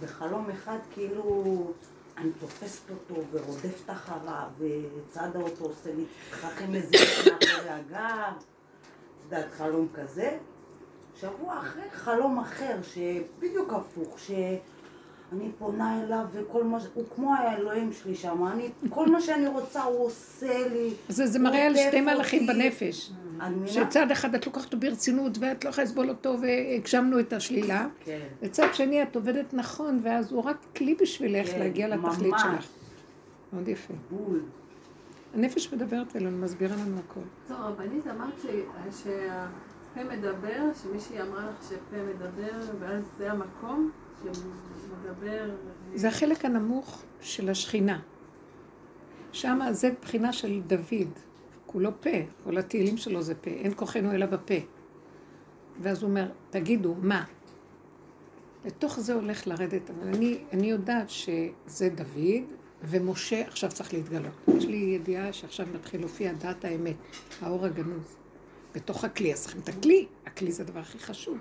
בחלום אחד כאילו אני תופסת אותו ורודפת אחריו, וצד האוטו עושה לי תככים מזיקים מאחורי הגב, את יודעת, חלום כזה. שבוע אחרי חלום אחר, שבדיוק הפוך, שאני פונה אליו וכל מה, ש- הוא כמו האלוהים שלי שם, אני, כל מה שאני רוצה הוא עושה לי. זה, זה מראה על שתי מהלכים. בנפש. אני? שצד אחד את לוקחת אותו ברצינות ואת לא יכולה לסבול אותו והגשמנו את השלילה. כן. וצד שני את עובדת נכון ואז הוא רק כלי בשבילך כן, להגיע לתכלית ממש. שלך. מאוד יפה. בול. הנפש מדברת אלינו, מסבירה לנו הכל. טוב, רבנית, אמרת ש- שהפה מדבר, שמישהי אמרה לך שפה מדבר, ואז זה המקום זה החלק הנמוך של השכינה. שם זה בחינה של דוד, כולו פה, כל התהילים שלו זה פה, אין כוחנו אלא בפה. ואז הוא אומר, תגידו, מה? לתוך זה הולך לרדת, אבל אני, אני יודעת שזה דוד, ומשה עכשיו צריך להתגלות. יש לי ידיעה שעכשיו מתחיל להופיע דעת האמת, האור הגנוז. בתוך הכלי. אז צריכים את הכלי. הכלי זה הדבר הכי חשוב.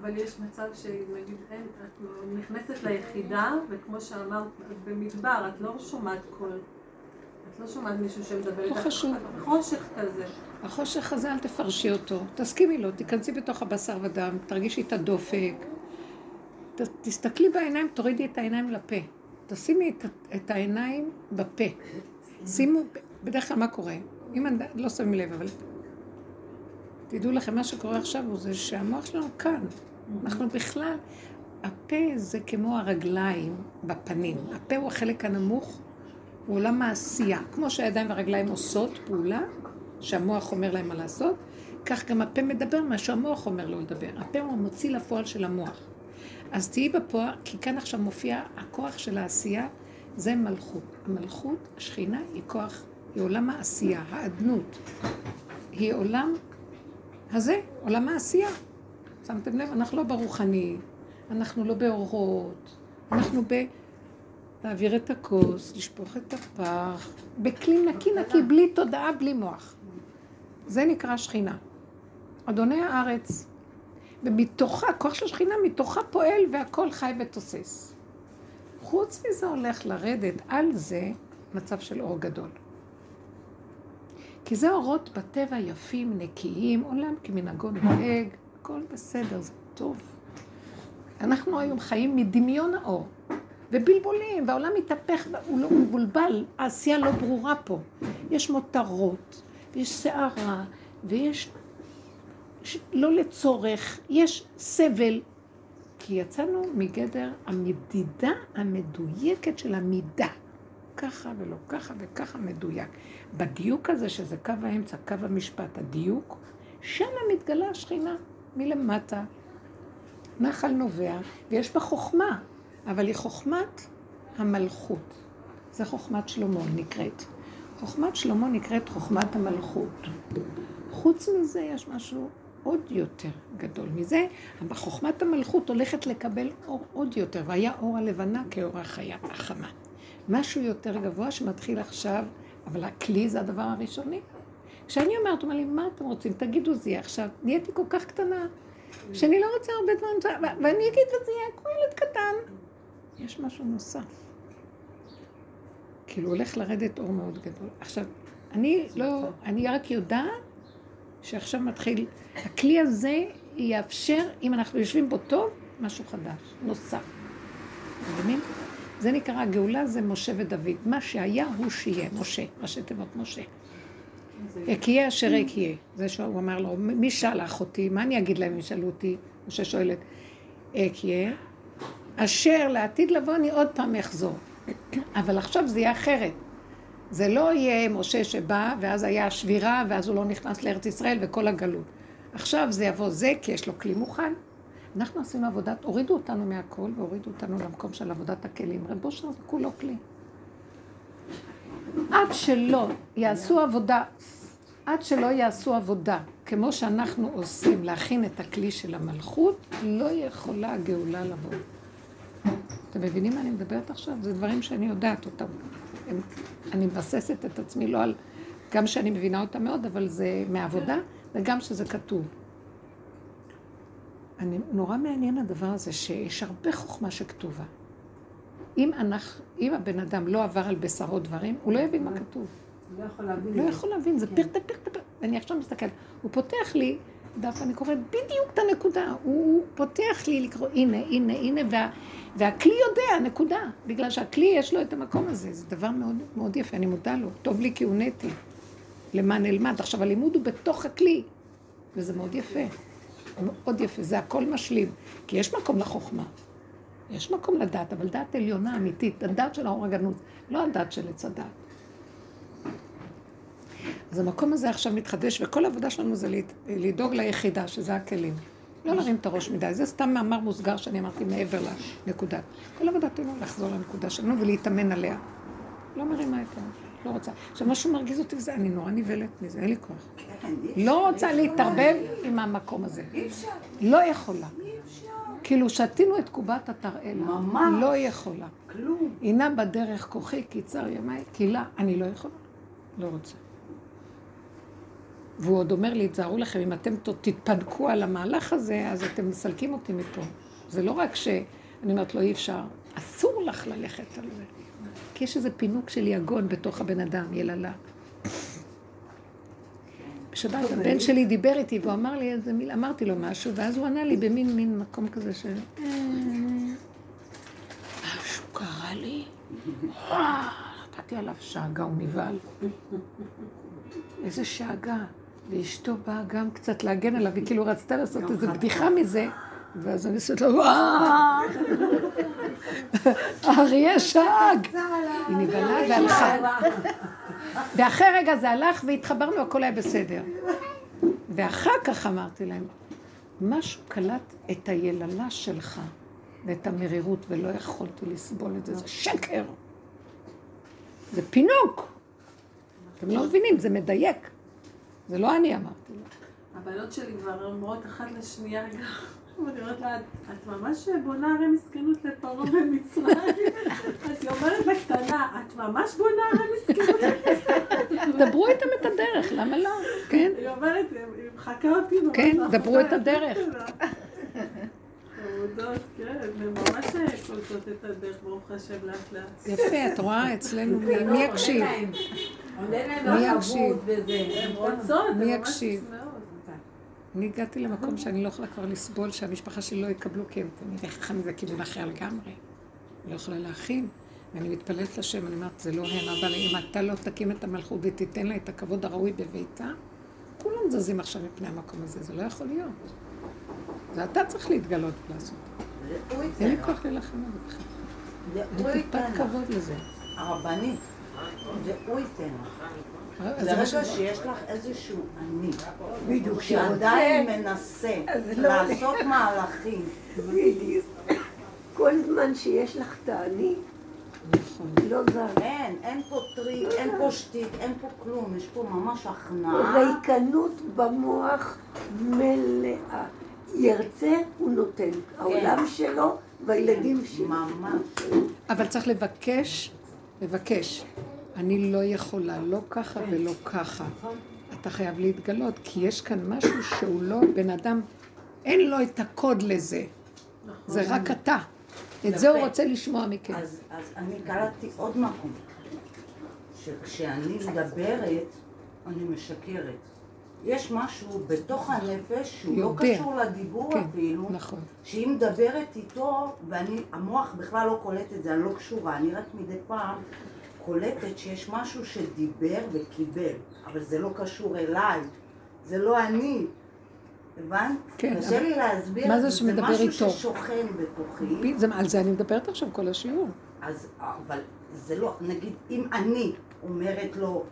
אבל יש מצב שנגיד אין, את נכנסת ליחידה, וכמו שאמרת, את במדבר, את לא שומעת קול. את לא שומעת מישהו שמדבר לא חשוב. את חושך כזה. החושך הזה, אל תפרשי אותו. תסכימי לו, תיכנסי בתוך הבשר ודם, תרגישי את הדופק. ת, תסתכלי בעיניים, תורידי את העיניים לפה. תשימי את, את העיניים בפה. שימו, בדרך כלל מה קורה? אם אני לא שמים לב, אבל תדעו לכם, מה שקורה עכשיו הוא זה שהמוח שלנו כאן. אנחנו בכלל, הפה זה כמו הרגליים בפנים. הפה הוא החלק הנמוך, הוא עולם העשייה. כמו שהידיים והרגליים עושות פעולה, שהמוח אומר להם מה לעשות, כך גם הפה מדבר מה שהמוח אומר לו לדבר. הפה הוא המוציא לפועל של המוח. אז תהיי בפועל, כי כאן עכשיו מופיע הכוח של העשייה, זה מלכות. המלכות, השכינה, היא כוח, היא עולם העשייה, האדנות. היא עולם הזה, עולם העשייה. שמתם לב? אנחנו לא ברוחני, אנחנו לא באורות, אנחנו ב... להעביר את הכוס, לשפוך את הפח, בכלי נקי נקי, בלי תודעה, בלי מוח. זה נקרא שכינה. אדוני הארץ, ומתוכה, כוח של שכינה, מתוכה פועל והכל חי ותוסס. חוץ מזה הולך לרדת על זה מצב של אור גדול. כי זה אורות בטבע יפים, נקיים, עולם כמנהגו נוהג, הכל בסדר, זה טוב. אנחנו היום חיים מדמיון האור, ובלבולים, והעולם מתהפך, הוא לא מבולבל, העשייה לא ברורה פה. יש מותרות, ויש סערה, ויש לא לצורך, יש סבל, כי יצאנו מגדר המדידה המדויקת של המידה. ככה ולא ככה וככה מדויק. בדיוק הזה, שזה קו האמצע, קו המשפט, הדיוק, שם מתגלה השכינה מלמטה. נחל נובע, ויש בה חוכמה, אבל היא חוכמת המלכות. זה חוכמת שלמה נקראת. חוכמת שלמה נקראת חוכמת המלכות. חוץ מזה יש משהו עוד יותר גדול מזה. חוכמת המלכות הולכת לקבל אור עוד יותר, והיה אור הלבנה כאור החיה, החמה. משהו יותר גבוה שמתחיל עכשיו, אבל הכלי זה הדבר הראשוני. כשאני אומרת, אומר לי, מה אתם רוצים? תגידו זה יהיה עכשיו. נהייתי כל כך קטנה, שאני לא רוצה הרבה דברים, ואני אגיד זה יהיה כמו ילד קטן. יש משהו נוסף. כאילו הולך לרדת אור מאוד גדול. עכשיו, אני לא, אני רק יודעת שעכשיו מתחיל, הכלי הזה יאפשר, אם אנחנו יושבים בו טוב, משהו חדש, נוסף. מבינים? זה נקרא, הגאולה זה משה ודוד. מה שהיה הוא שיהיה, משה, ראשי תיבות משה. אקיה אשר אקיה. זה שהוא אמר לו, מי שלח אותי? מה אני אגיד להם אם ישאלו אותי? משה שואלת, אקיה, אשר לעתיד לבוא אני עוד פעם אחזור. אבל עכשיו זה יהיה אחרת. זה לא יהיה משה שבא, ואז היה שבירה, ואז הוא לא נכנס לארץ ישראל וכל הגלות. עכשיו זה יבוא זה, כי יש לו כלי מוכן. אנחנו עשינו עבודת, הורידו אותנו מהכל והורידו אותנו למקום של עבודת הכלים. רב אושר זה כולו כלי. עד שלא יעשו עבודה, עד שלא יעשו עבודה, כמו שאנחנו עושים, להכין את הכלי של המלכות, לא יכולה הגאולה לבוא. אתם מבינים מה אני מדברת עכשיו? זה דברים שאני יודעת אותם. הם, אני מבססת את עצמי לא על... גם שאני מבינה אותם מאוד, אבל זה מעבודה, וגם שזה כתוב. אני, נורא מעניין הדבר הזה, שיש הרבה חוכמה שכתובה. אם, אנחנו, אם הבן אדם לא עבר על בשרו דברים, הוא לא יבין מה כתוב. לא יכול להבין. לא יכול להבין, זה פרטה פרטה פרטה. אני עכשיו מסתכלת, הוא פותח לי דף, אני קוראת בדיוק את הנקודה. הוא פותח לי לקרוא, הנה, הנה, הנה, וה, והכלי יודע, נקודה. בגלל שהכלי יש לו את המקום הזה. זה דבר מאוד, מאוד יפה, אני מודה לו. טוב לי כי הונאתי. למען אלמד. עכשיו, הלימוד הוא בתוך הכלי, וזה מאוד יפה. מאוד יפה, זה הכל משלים. כי יש מקום לחוכמה. יש מקום לדעת, אבל דעת עליונה אמיתית, הדעת של האור הגנוז, לא הדעת של עץ הדעת. אז המקום הזה עכשיו מתחדש, וכל העבודה שלנו זה לדאוג ליחידה, שזה הכלים. לא להרים את הראש מדי, זה סתם מאמר מוסגר שאני אמרתי מעבר לנקודה. כל עבודתנו לחזור לנקודה שלנו ולהתאמן עליה. לא מרימה את הראש, לא רוצה. עכשיו, משהו מרגיז אותי וזה, אני נורא נבהלת מזה, אין לי כוח. לא רוצה להתערבב עם המקום הזה. לא יכולה. כאילו, שתינו את קובת התרעלה. ממש. לא יכולה. כלום. הנה בדרך כוחי קיצר ימיי, כי לה, אני לא יכולה. לא רוצה. והוא עוד אומר לי, תזהרו לכם, אם אתם תתפנקו על המהלך הזה, אז אתם מסלקים אותי מפה. זה לא רק שאני אומרת לו, אי אפשר, אסור לך ללכת על זה. כי יש איזה פינוק של יגון בתוך הבן אדם, יללה. בשבת הבן שלי דיבר איתי והוא אמר לי איזה מילה, אמרתי לו משהו, ואז הוא ענה לי במין מין מקום כזה של... "אה, משהו קרה לי, נתתי עליו שאגה, הוא נבהל. איזה שאגה. ואשתו באה גם קצת להגן עליו, היא כאילו רצתה לעשות איזו בדיחה מזה, ואז אני עושה לו, וואו, האריה שאג. היא נבהלה והלכה. ואחרי רגע זה הלך והתחברנו, הכל היה בסדר. ואחר כך אמרתי להם, משהו קלט את היללה שלך ואת המרירות, ולא יכולתי לסבול את זה, זה שקר. זה פינוק. אתם לא מבינים, זה מדייק. זה לא אני אמרתי לו. הבנות שלי כבר אומרות אחת לשנייה גם. לה, את ממש בונה הרי מסכנות לפרעה במצרים. אז היא אומרת לקטנה, את ממש בונה הרי מסכנות דברו איתם את הדרך, למה לא? כן, היא אומרת, היא מחקה אותי. כן. דברו את הדרך. חמודות, כן, הן ממש קולטות את הדרך, ברוך השם, לאט לאט. יפה, את רואה אצלנו, מי- מי יקשיב? מי על יקשיב? הן מי יקשיב? אני הגעתי למקום שאני לא יכולה כבר לסבול שהמשפחה שלי לא יקבלו כי הם אני איך מזה כיוון אחר לגמרי. לא יכולה להכין. ואני מתפללת לשם, אני אומרת, זה לא הם, אבל אם אתה לא תקים את המלכות ותיתן לה את הכבוד הראוי בביתה, כולם זזים עכשיו מפני המקום הזה, זה לא יכול להיות. זה אתה צריך להתגלות ולעשות. אין לי. כוח להילחם על זה בכלל. אין טיפת. כבוד לזה. הרבנית. זה הוא ייתן לך. זה ברגע שיש לך איזשהו אני, בדיוק, שעדיין שרוצה, מנסה לא- לעשות מהלכים, בדיוק. כל זמן שיש לך את האני. לא זז. אין, אין פה טריק, אין פה שטיק, אין פה כלום, יש פה ממש הכנעה. ריקנות במוח מלאה. ירצה, הוא נותן. העולם שלו והילדים שלו. ממש. אבל צריך לבקש, לבקש. אני לא יכולה, לא ככה ולא ככה. אתה חייב להתגלות, כי יש כאן משהו שהוא לא בן אדם, אין לו את הקוד לזה. זה רק אתה. את זה הוא. רוצה לשמוע מכם. אז, אז אני קלטתי עוד מקום, שכשאני מדברת, אני משקרת. יש משהו בתוך הנפש שהוא לא יודע. קשור לדיבור כן, אפילו, נכון. שהיא מדברת איתו, ואני, המוח בכלל לא קולט את זה, אני לא קשורה, אני רק מדי פעם קולטת שיש משהו שדיבר וקיבל, אבל זה לא קשור אליי, זה לא אני. הבנת? כן, קשה לי להסביר מה זה זה, שמדבר זה איתו? משהו ששוכן בתוכי. זה- על זה אני מדברת עכשיו כל השיעור. אז, אבל זה לא, נגיד, אם אני אומרת לו...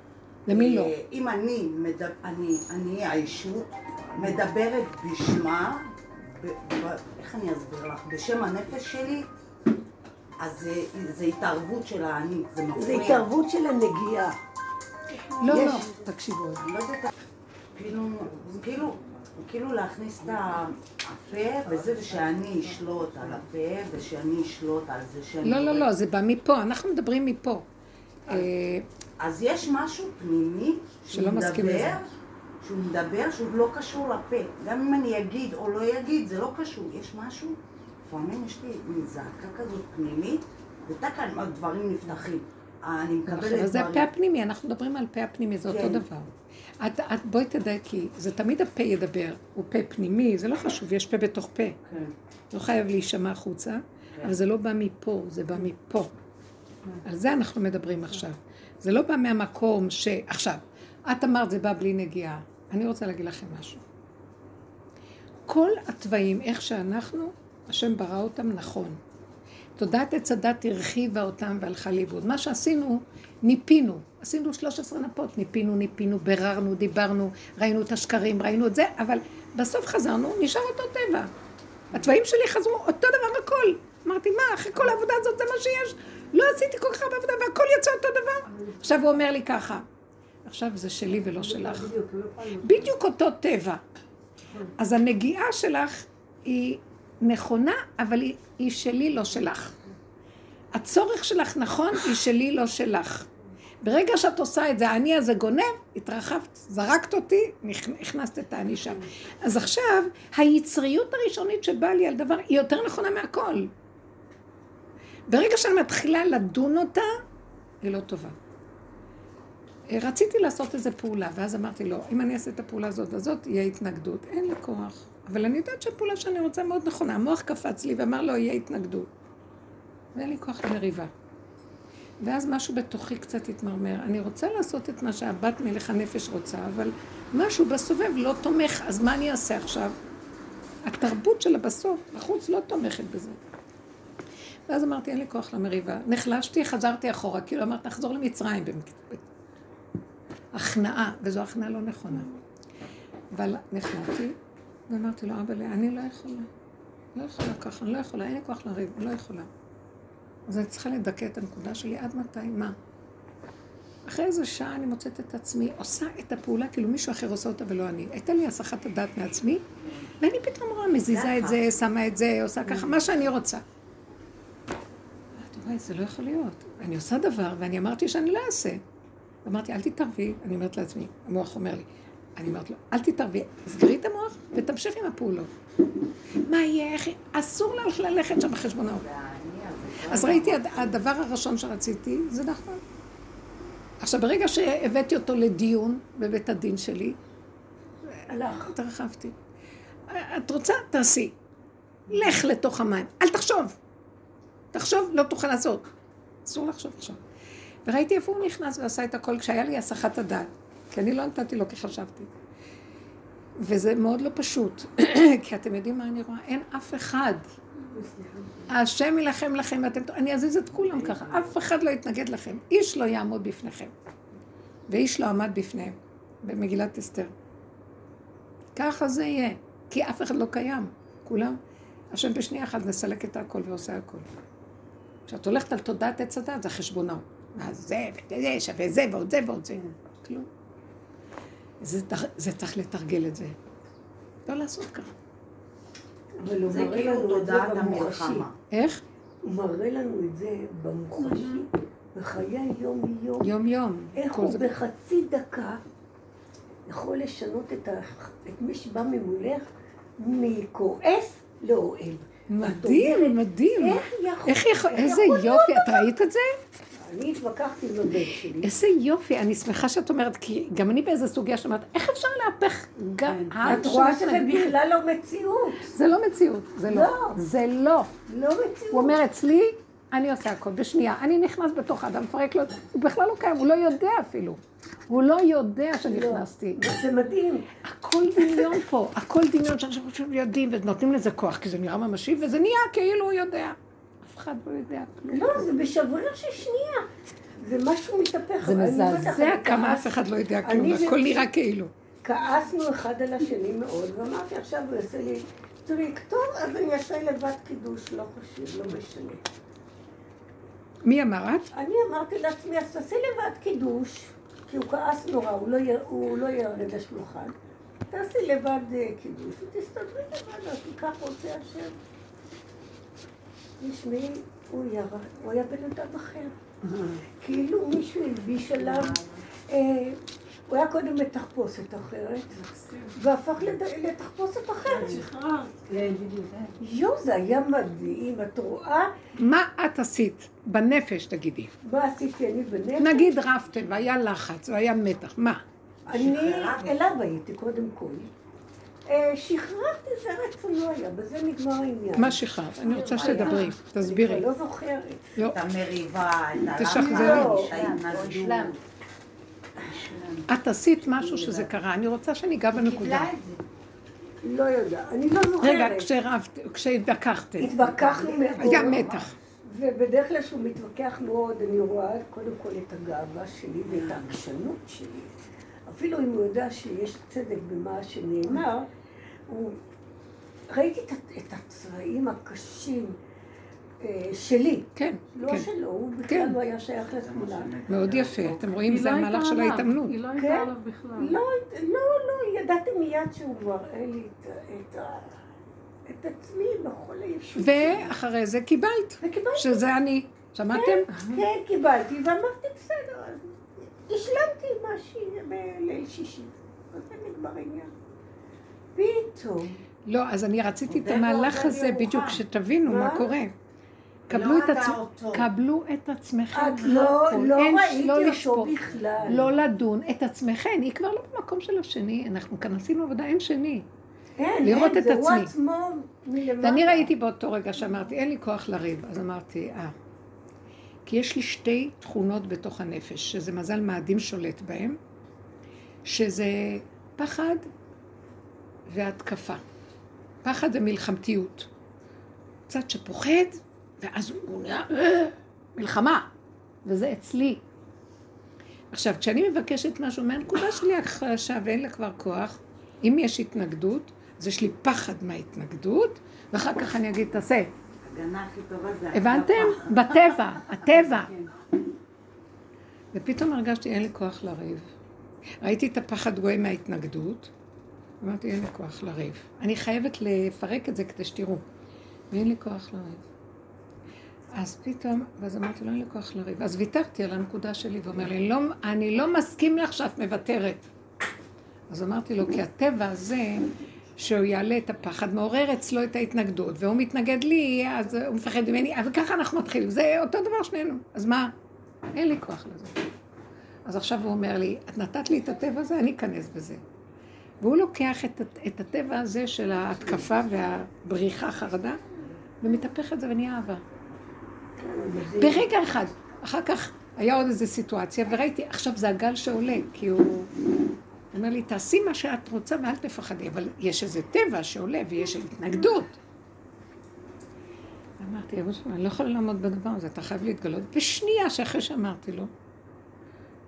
למי לא? אה, אם אני, מדבר, אני, אני הישות, מדברת בשמה, ב, ב, איך אני אסביר לך? בשם הנפש שלי, אז זה, זה התערבות של האני, זה מפריע. זה התערבות של הנגיעה. לא, יש- לא, תקשיבו. לא יודעת, כאילו, זה כאילו, כאילו להכניס את הפה וזה, ושאני אשלוט על הפה, ושאני אשלוט על זה שאני... לא, לא. לא, זה בא מפה, אנחנו מדברים מפה. אה, אז יש משהו פנימי שלא מסכים לזה. שהוא מדבר שהוא לא קשור לפה. גם אם אני אגיד או לא אגיד, זה לא קשור. יש משהו, לפעמים יש לי מין זעקה כזאת פנימית, וטקה הדברים נפתחים. אני מקבלת דברים. זה הפה הפנימי, אנחנו מדברים על פה הפנימי, זה אותו כן. דבר. את, את בואי תדייקי, זה תמיד הפה ידבר, הוא פה פנימי, זה לא חשוב, יש פה בתוך פה. כן. לא חייב להישמע החוצה, אבל זה לא בא מפה, זה בא מפה. על זה אנחנו מדברים עכשיו. זה לא בא מהמקום ש... עכשיו, את אמרת זה בא בלי נגיעה. אני רוצה להגיד לכם משהו. כל התוואים, איך שאנחנו, השם ברא אותם נכון. תודעת עץ הדת הרחיבה אותם והלכה לאיבוד. מה שעשינו, ניפינו. עשינו 13 נפות, ניפינו, ניפינו, ביררנו, דיברנו, ראינו את השקרים, ראינו את זה, אבל בסוף חזרנו, נשאר אותו טבע. התוואים שלי חזרו אותו דבר הכל. אמרתי, מה, אחרי כל העבודה הזאת זה מה שיש? לא עשיתי כל כך הרבה עבודה והכל יצא אותו דבר. עכשיו הוא אומר לי ככה, עכשיו זה שלי ולא שלך. בדיוק, לא אותו טבע. אז הנגיעה שלך היא נכונה, אבל היא, היא שלי, לא שלך. הצורך שלך נכון, היא שלי, לא שלך. ברגע שאת עושה את זה, האני הזה גונב, התרחבת, זרקת אותי, הכנסת את האני שם. אז עכשיו, היצריות הראשונית שבאה לי על דבר, היא יותר נכונה מהכל. ברגע שאני מתחילה לדון אותה, היא לא טובה. רציתי לעשות איזו פעולה, ואז אמרתי לו, אם אני אעשה את הפעולה הזאת והזאת, יהיה התנגדות. אין לי כוח. אבל אני יודעת שהפעולה שאני רוצה מאוד נכונה. המוח קפץ לי ואמר לו, יהיה התנגדות. ואין לי כוח למריבה. ואז משהו בתוכי קצת התמרמר. אני רוצה לעשות את מה שהבת מלך הנפש רוצה, אבל משהו בסובב לא תומך, אז מה אני אעשה עכשיו? התרבות שלה בסוף, בחוץ לא תומכת בזה. ואז אמרתי, אין לי כוח למריבה. נחלשתי, חזרתי אחורה, כאילו אמרת, נחזור למצרים. הכנעה, וזו הכנעה לא נכונה. אבל נכנעתי, ואמרתי לו, אבא, אני לא יכולה. לא יכולה ככה, אני לא יכולה, אין לי כוח לריב, לא יכולה. אז אני צריכה לדכא את הנקודה שלי עד מתי, מה? אחרי איזה שעה אני מוצאת את עצמי, עושה את הפעולה כאילו מישהו אחר עושה אותה ולא אני. הייתה לי הסחת הדעת מעצמי, ואני פתאום רואה, מזיזה את זה, שמה את זה, עושה ככה, מה שאני רוצה. וואי, זה לא יכול להיות. אני עושה דבר, ואני אמרתי שאני לא אעשה. אמרתי, אל תתערבי, אני אומרת לעצמי, המוח אומר לי, אני אומרת לו, אל תתערבי, סגרי את המוח ותמשיכי עם הפעולות. מה יהיה, איך, אסור לך ללכת שם בחשבונאות. אז ראיתי, הד- הדבר הראשון שרציתי, זה נכון. עכשיו, ברגע שהבאתי אותו לדיון בבית הדין שלי, הלך. התרחבתי. את רוצה? תעשי. לך לתוך המים. אל תחשוב. תחשוב, לא תוכל לעשות. אסור לחשוב עכשיו. וראיתי איפה הוא נכנס ועשה את הכל כשהיה לי הסחת הדעת. כי אני לא נתתי לו כי חשבתי. וזה מאוד לא פשוט. כי אתם יודעים מה אני רואה? אין אף אחד. השם יילחם לכם ואתם... אני אזיז את כולם ככה. אף אחד לא יתנגד לכם. איש לא יעמוד בפניכם. ואיש לא עמד בפניהם. במגילת אסתר. ככה זה יהיה. כי אף אחד לא קיים. כולם, השם בשנייה אחת מסלק את הכל ועושה הכל. כשאת הולכת על תודעת עץ הדת, זה חשבונאות. מה זה, וזה, שווה זה, ועוד זה, ועוד זה. כלום. זה, זה צריך לתרגל את זה. לא לעשות ככה. אבל הוא זה מראה כאילו לנו את זה תודעת במוחשי. המלחמה. איך? הוא מראה לנו את זה במוחשי, בחיי היום-יום. יום-יום. איך הוא בחצי דקה יכול לשנות את, ה... את מי שבא ממולך מכועס לאוהב. מדהים, מדהים. איך יכול... איזה יופי, את ראית את זה? אני התווכחתי עם הבן שלי. איזה יופי, אני שמחה שאת אומרת, כי גם אני באיזה סוגיה שאומרת, איך אפשר להפך גם העם את רואה שזה? בכלל לא מציאות. זה לא מציאות, זה לא. לא. זה לא. לא מציאות. הוא אומר, אצלי, אני עושה הכל, בשנייה. אני נכנס בתוך האדם, מפרק לו, הוא בכלל לא קיים, הוא לא יודע אפילו. הוא לא יודע שנכנסתי. זה מדהים. הכל דמיון פה, הכל דמיון שאנשים חושבים יודעים, ונותנים לזה כוח, כי זה נראה ממשי, וזה נהיה כאילו הוא יודע. אף אחד לא יודע כלום. לא, זה בשבריר של שנייה. זה משהו מתהפך. זה מזעזע כמה אף אחד לא יודע כלום, הכל נראה כאילו. כעסנו אחד על השני מאוד, ואמרתי עכשיו הוא יעשה לי, תראי, כתוב, אז אני אעשה לבד קידוש, לא חשוב, לא משנה. מי אמר את? אני אמרתי לעצמי, אז תעשי לבד קידוש, כי הוא כעס נורא, הוא לא, לא ירד לשולחן. תעשי לבד אה, קידוש, ותסתדרי לבד, אז כי כך רוצה השם. תשמעי, הוא היה, הוא היה בן אדם אחר. כאילו מישהו הלביש עליו, אה, הוא היה קודם בתחפושת אחרת, והפך לד- לתחפושת אחרת. שחררת. יואו, זה היה מדהים, את רואה מה את עשית? בנפש תגידי. מה עשיתי אני בנפש? נגיד רבתם והיה לחץ והיה מתח, מה? אני אליו הייתי קודם כל. אה, שחררתי, זה רצונו היה, בזה נגמר העניין. מה שחררת? אני רוצה שתדברי, אני תסבירי. כבר לא זוכרת. לא. את המריבה, את תשחזרי. הלחץ, את עשית משהו שזה קרה, אני רוצה שניגע בנקודה. לא יודע, אני לא זוכרת. רגע, כשרבת, כשהתווכחתם, התווכחנו מאוד. היה מתח. ובדרך כלל כשהוא מתווכח מאוד, אני רואה קודם כל את הגאווה שלי ואת העקשנות שלי. אפילו אם הוא יודע שיש צדק במה שנאמר, הוא... ראיתי את, הצבעים הקשים אה, שלי. כן, לא כן. שלו, הוא בכלל כן. לא היה שייך לתמונה. מאוד יפה. אתם רואים, היא זה לא המהלך של ההתאמנות. היא לא כן? הייתה עליו בכלל. לא, לא, לא, ידעתי מיד שהוא מראה לי את, ה- את, ה- את עצמי בכל הישות. ואחרי זה קיבלת, וקיבלתי, שזה אני. שמעתם? כן, קיבלתי, ואמרתי, בסדר, אז השלמתי מה שהיא בליל שישי. וזה נגמר העניין. פתאום, לא, אז אני רציתי את המהלך הזה. בדיוק, שתבינו מה? קורה. קבלו את עצמכם. קבלו את עצמכם. את לא. לא אין- ראיתי לא אותו. בכלל. לא לדון את עצמכם, היא כבר לא במקום של השני, אנחנו כאן עשינו עבודה, אין שני. אין, לראות אין, את זה הוא עצמי. ואני ראיתי באותו רגע שאמרתי, אין לי כוח לריב, אז אמרתי, אה. כי יש לי שתי תכונות בתוך הנפש, שזה מזל מאדים שולט בהם, שזה פחד והתקפה. פחד זה מלחמתיות. צד שפוחד, ואז הוא נהיה מלחמה, וזה אצלי. עכשיו, כשאני מבקשת משהו מהנקודה שלי החלשה ואין לה כבר כוח, אם יש התנגדות, אז יש לי פחד מההתנגדות, ואחר כך אני אגיד, תעשה. הגנה הכי טובה זה... הבנתם? בטבע, הטבע. ופתאום הרגשתי, אין לי כוח לריב. ראיתי את הפחד גואה מההתנגדות, אמרתי, אין לי כוח לריב. אני חייבת לפרק את זה כדי שתראו. ואין לי כוח לריב. אז פתאום, ואז אמרתי לו, אין לי כוח לריב. אז ויתרתי על הנקודה שלי, ואומר לי, לא, אני לא מסכים לך שאת מוותרת. אז אמרתי לו, כי הטבע הזה, שהוא יעלה את הפחד, מעורר אצלו את ההתנגדות, והוא מתנגד לי, אז הוא מפחד ממני, אבל ככה אנחנו מתחילים, זה אותו דבר שנינו. אז מה? אין לי כוח לזה. אז עכשיו הוא אומר לי, את נתת לי את הטבע הזה, אני אכנס בזה. והוא לוקח את, את הטבע הזה של ההתקפה והבריחה, חרדה, ומתהפך את זה ונהיה אהבה. ברגע אחד. אחר כך היה עוד איזו סיטואציה, וראיתי, עכשיו זה הגל שעולה, כי הוא אומר לי, תעשי מה שאת רוצה ואל תפחדי, אבל יש איזה טבע שעולה ויש התנגדות. אמרתי, אבא שלי, אני לא יכולה לעמוד בדבר הזה, אתה חייב להתגלות. בשנייה שאחרי שאמרתי לו,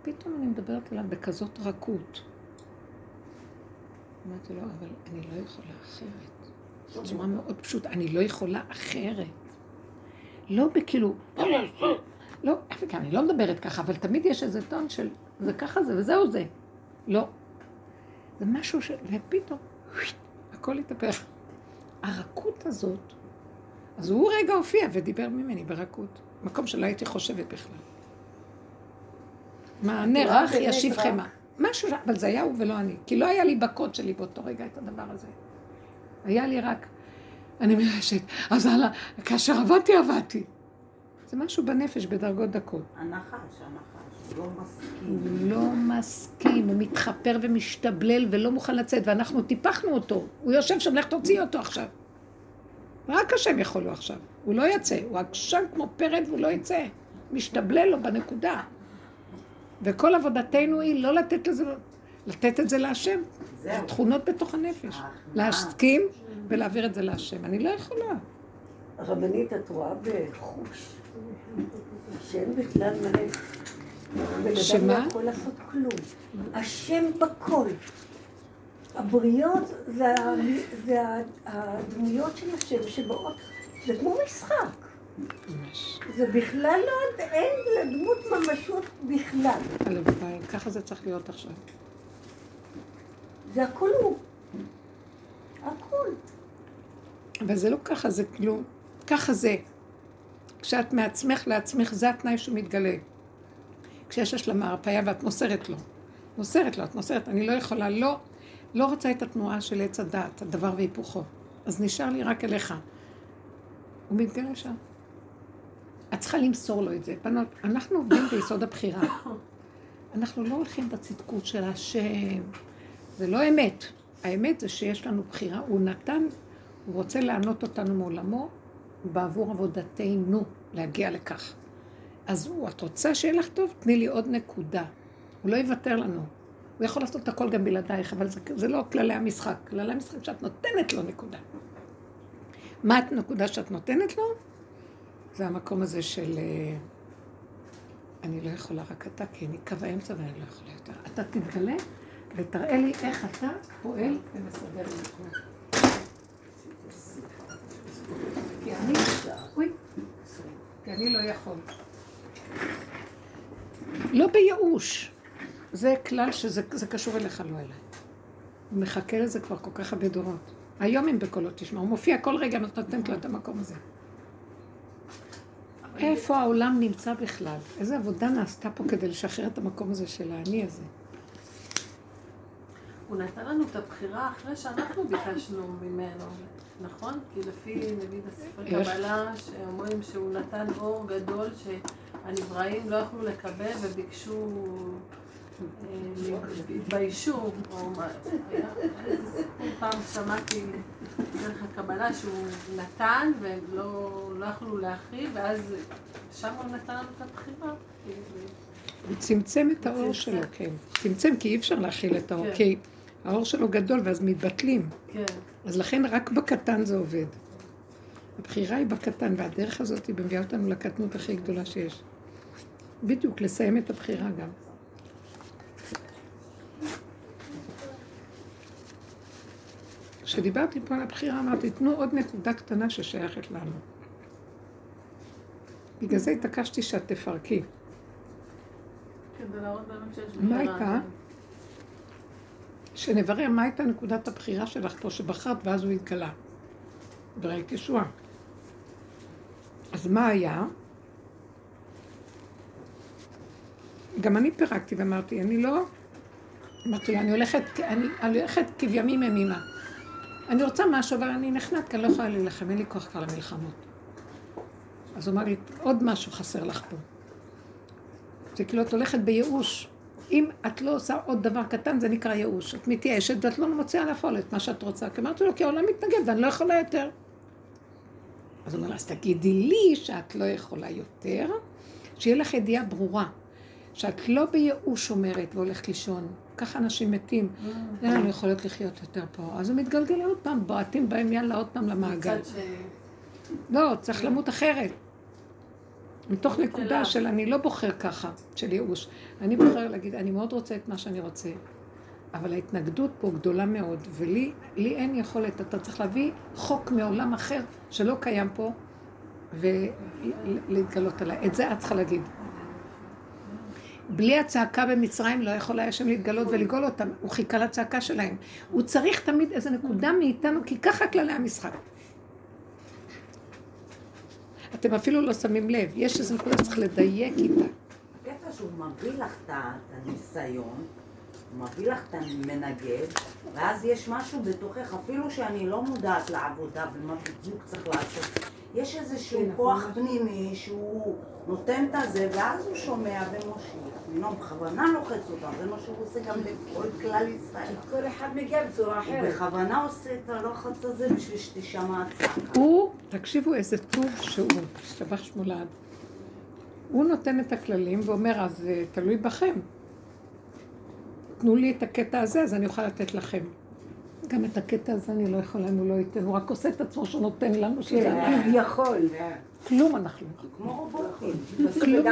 פתאום אני מדברת אליו בכזאת רכות. אמרתי לו, אבל אני לא יכולה אחרת. בצורה מאוד פשוטה, אני לא יכולה אחרת. לא בכאילו, לא, אני לא מדברת ככה, אבל תמיד יש איזה טון של, זה ככה זה וזהו זה. לא. זה משהו ש... ופתאום, הכל התהפך. הרכות הזאת, אז הוא רגע הופיע ודיבר ממני ברכות. מקום שלא הייתי חושבת בכלל. מענה רך ישיב חמא. משהו, אבל זה היה הוא ולא אני. כי לא היה לי בקוד שלי באותו רגע את הדבר הזה. היה לי רק, אני מרשת, אז הלאה, כאשר עבדתי, עבדתי. זה משהו בנפש בדרגות דקות. הנחש, הנחש, לא מסכים. הוא לא מסכים, הוא מתחפר ומשתבלל ולא מוכן לצאת, ואנחנו טיפחנו אותו. הוא יושב שם, לך תוציא אותו עכשיו. רק השם יכול לו עכשיו. הוא לא יצא, הוא עקשן כמו פרד והוא לא יצא. משתבלל לו בנקודה. וכל עבודתנו היא לא לתת לזה, לתת את זה להשם. זה. תכונות בתוך הנפש. ההכנעה. להסכים ולהעביר את זה להשם. אני לא יכולה. רבנית, את רואה בחוש שאין בכלל מלא. בן אדם שמה? יכול לעשות כלום. השם בכל. הבריות זה, זה הדמויות של השם שבאות, זה כמו משחק. ממש. זה בכלל לא, אין לדמות ממשות בכלל. הלוואי, ככה זה צריך להיות עכשיו. זה הכל הוא. הכל. אבל זה לא ככה, זה כאילו, ככה זה. כשאת מעצמך לעצמך, זה התנאי שהוא מתגלה. כשיש השלמה, הרפאיה ואת מוסרת לו. מוסרת לו, את מוסרת, אני לא יכולה, לא, לא רוצה את התנועה של עץ הדעת, הדבר והיפוכו. אז נשאר לי רק אליך. הוא מתגלה שם. את צריכה למסור לו את זה. בנות, אנחנו עובדים ביסוד הבחירה. אנחנו לא הולכים בצדקות של השם. זה לא אמת. האמת זה שיש לנו בחירה. הוא נתן, הוא רוצה לענות אותנו מעולמו בעבור עבודתנו להגיע לכך. אז הוא, את רוצה שיהיה לך טוב? תני לי עוד נקודה. הוא לא יוותר לנו. הוא יכול לעשות את הכל גם בלעדייך, אבל זה, זה לא כללי המשחק. כללי המשחק שאת נותנת לו נקודה. מה הנקודה שאת נותנת לו? זה המקום הזה של... אה, אני לא יכולה, רק אתה, כי אני קו האמצע ואני לא יכולה יותר. אתה תתגלה ותראה לי איך אתה פועל ומסדר לי הכל. כי אני... אוי, כי אני לא יכול. לא בייאוש. זה כלל שזה זה קשור אליך, לא אליי. הוא מחכה לזה כבר כל כך הרבה דורות. היום אם בקולו תשמע, הוא מופיע כל רגע, נותנת לו את המקום הזה. איפה העולם נמצא בכלל? איזה עבודה נעשתה פה כדי לשחרר את המקום הזה של האני הזה? הוא נתן לנו את הבחירה אחרי שאנחנו ביקשנו ממנו, נכון? כי לפי נגיד הספר איך? קבלה, שאומרים שהוא נתן אור גדול שהנבראים לא יכלו לקבל וביקשו, אה, התביישו, או מה, פעם שמעתי דרך הקבלה שהוא נתן והם לא יכלו להכיל, ואז שם הוא נתן לנו את הבחירה. הוא צמצם את האור. שלו, כן. צמצם כי אי אפשר להכיל את האור, כן. כי האור שלו גדול ואז מתבטלים. כן. אז לכן רק בקטן זה עובד. הבחירה היא בקטן, והדרך הזאת היא מביאה אותנו לקטנות הכי גדולה שיש. בדיוק, לסיים את הבחירה גם. כשדיברתי פה על הבחירה, אמרתי, תנו עוד נקודה קטנה ששייכת לנו. בגלל זה התעקשתי שאת תפרקי. מה. הייתה? שנברר מה הייתה נקודת הבחירה שלך פה שבחרת ואז הוא התגלה. וראית ישועה. אז מה היה? גם אני פירקתי ואמרתי, אני לא... אמרתי אני הולכת, אני הולכת כבימים ימימה. אני רוצה משהו, אבל אני כי אני לא יכולה להילחם, אין לי כוח כבר למלחמות. אז הוא אמר לי, עוד משהו חסר לך פה. זה כאילו את הולכת בייאוש. אם את לא עושה עוד דבר קטן, זה נקרא ייאוש. את מתייאשת ואת לא מוציאה לפועל את מה שאת רוצה. כי אמרתי לו, כי העולם מתנגד ואני לא יכולה יותר. אז הוא אומר אז תגידי לי שאת לא יכולה יותר, שיהיה לך ידיעה ברורה, שאת לא בייאוש אומרת והולכת לישון. ככה אנשים מתים, אין לנו יכולת לחיות יותר פה. אז הם מתגלגלים עוד פעם, בועטים בהם, יאללה, עוד פעם למעגל. לא, צריך למות אחרת. מתוך נקודה. של אני לא בוחר ככה, של ייאוש. אני בוחר להגיד, אני מאוד רוצה את מה שאני רוצה, אבל ההתנגדות פה גדולה מאוד, ולי לי אין יכולת. אתה צריך להביא חוק מעולם אחר שלא קיים פה, ולהתגלות עליי. את זה את צריכה להגיד. בלי הצעקה במצרים לא יכול היה שם להתגלות ולגאול אותם. הוא חיכה לצעקה שלהם. הוא צריך תמיד איזו נקודה מאיתנו, כי ככה כללי המשחק. אתם אפילו לא שמים לב, יש איזו נקודה שצריך לדייק איתה. הקטע שהוא מביא לך את הניסיון, מביא לך את המנגד, ואז יש משהו בתוכך, אפילו שאני לא מודעת לעבודה ומה בדיוק צריך לעשות. יש איזשהו כן, כוח נכון. פנימי שהוא נותן את הזה, ואז הוא שומע ומושיע. אני לא בכוונה לוחץ אותם, זה מה שהוא עושה גם לכל כלל ישראל. כל אחד מגיע בצורה הוא אחרת. בכוונה עושה את הלחץ הזה בשביל שתישמע הצעקה. הוא, תקשיבו איזה טוב שהוא, השתבח שמו לעד. הוא נותן את הכללים ואומר, אז אה, תלוי בכם. תנו לי את הקטע הזה, אז אני אוכל לתת לכם. גם את הקטע הזה אני לא יכולה, אם הוא לא ייתן, הוא רק עושה את עצמו שהוא נותן לנו, שזה כן, כביכול. כלום אנחנו לא. כמו רובוטים. כלום.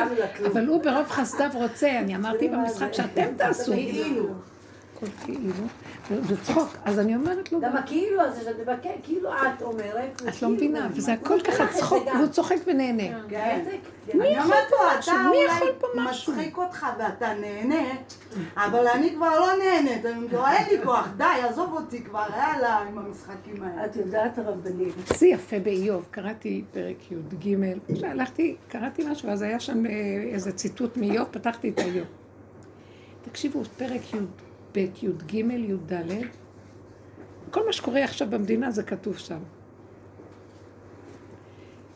אבל הוא ברוב חסדיו רוצה, אני אמרתי במשחק שאתם תעשו. כאילו. הכל כאילו, זה צחוק. אז אני אומרת לו, גם הכאילו הזה שאת מבקשת, כאילו את אומרת. את לא מבינה, וזה הכל ככה צחוק, והוא צוחק ונהנה. כן. מי אני אומרת לו, משהו? אתה מי יכול פה אולי משהו?" מצחיק אותך ואתה נהנה, אבל אני כבר לא נהנית, אני כבר אין לי כוח, די, עזוב אותי כבר, יאללה, עם המשחקים האלה. את יודעת הרבנית. זה יפה באיוב, קראתי פרק י"ג, הלכתי, קראתי משהו, אז היה שם אה, איזה ציטוט מאיוב, פתחתי את האיוב. תקשיבו, פרק י"ב, י"ג, י"ד, כל מה שקורה עכשיו במדינה זה כתוב שם.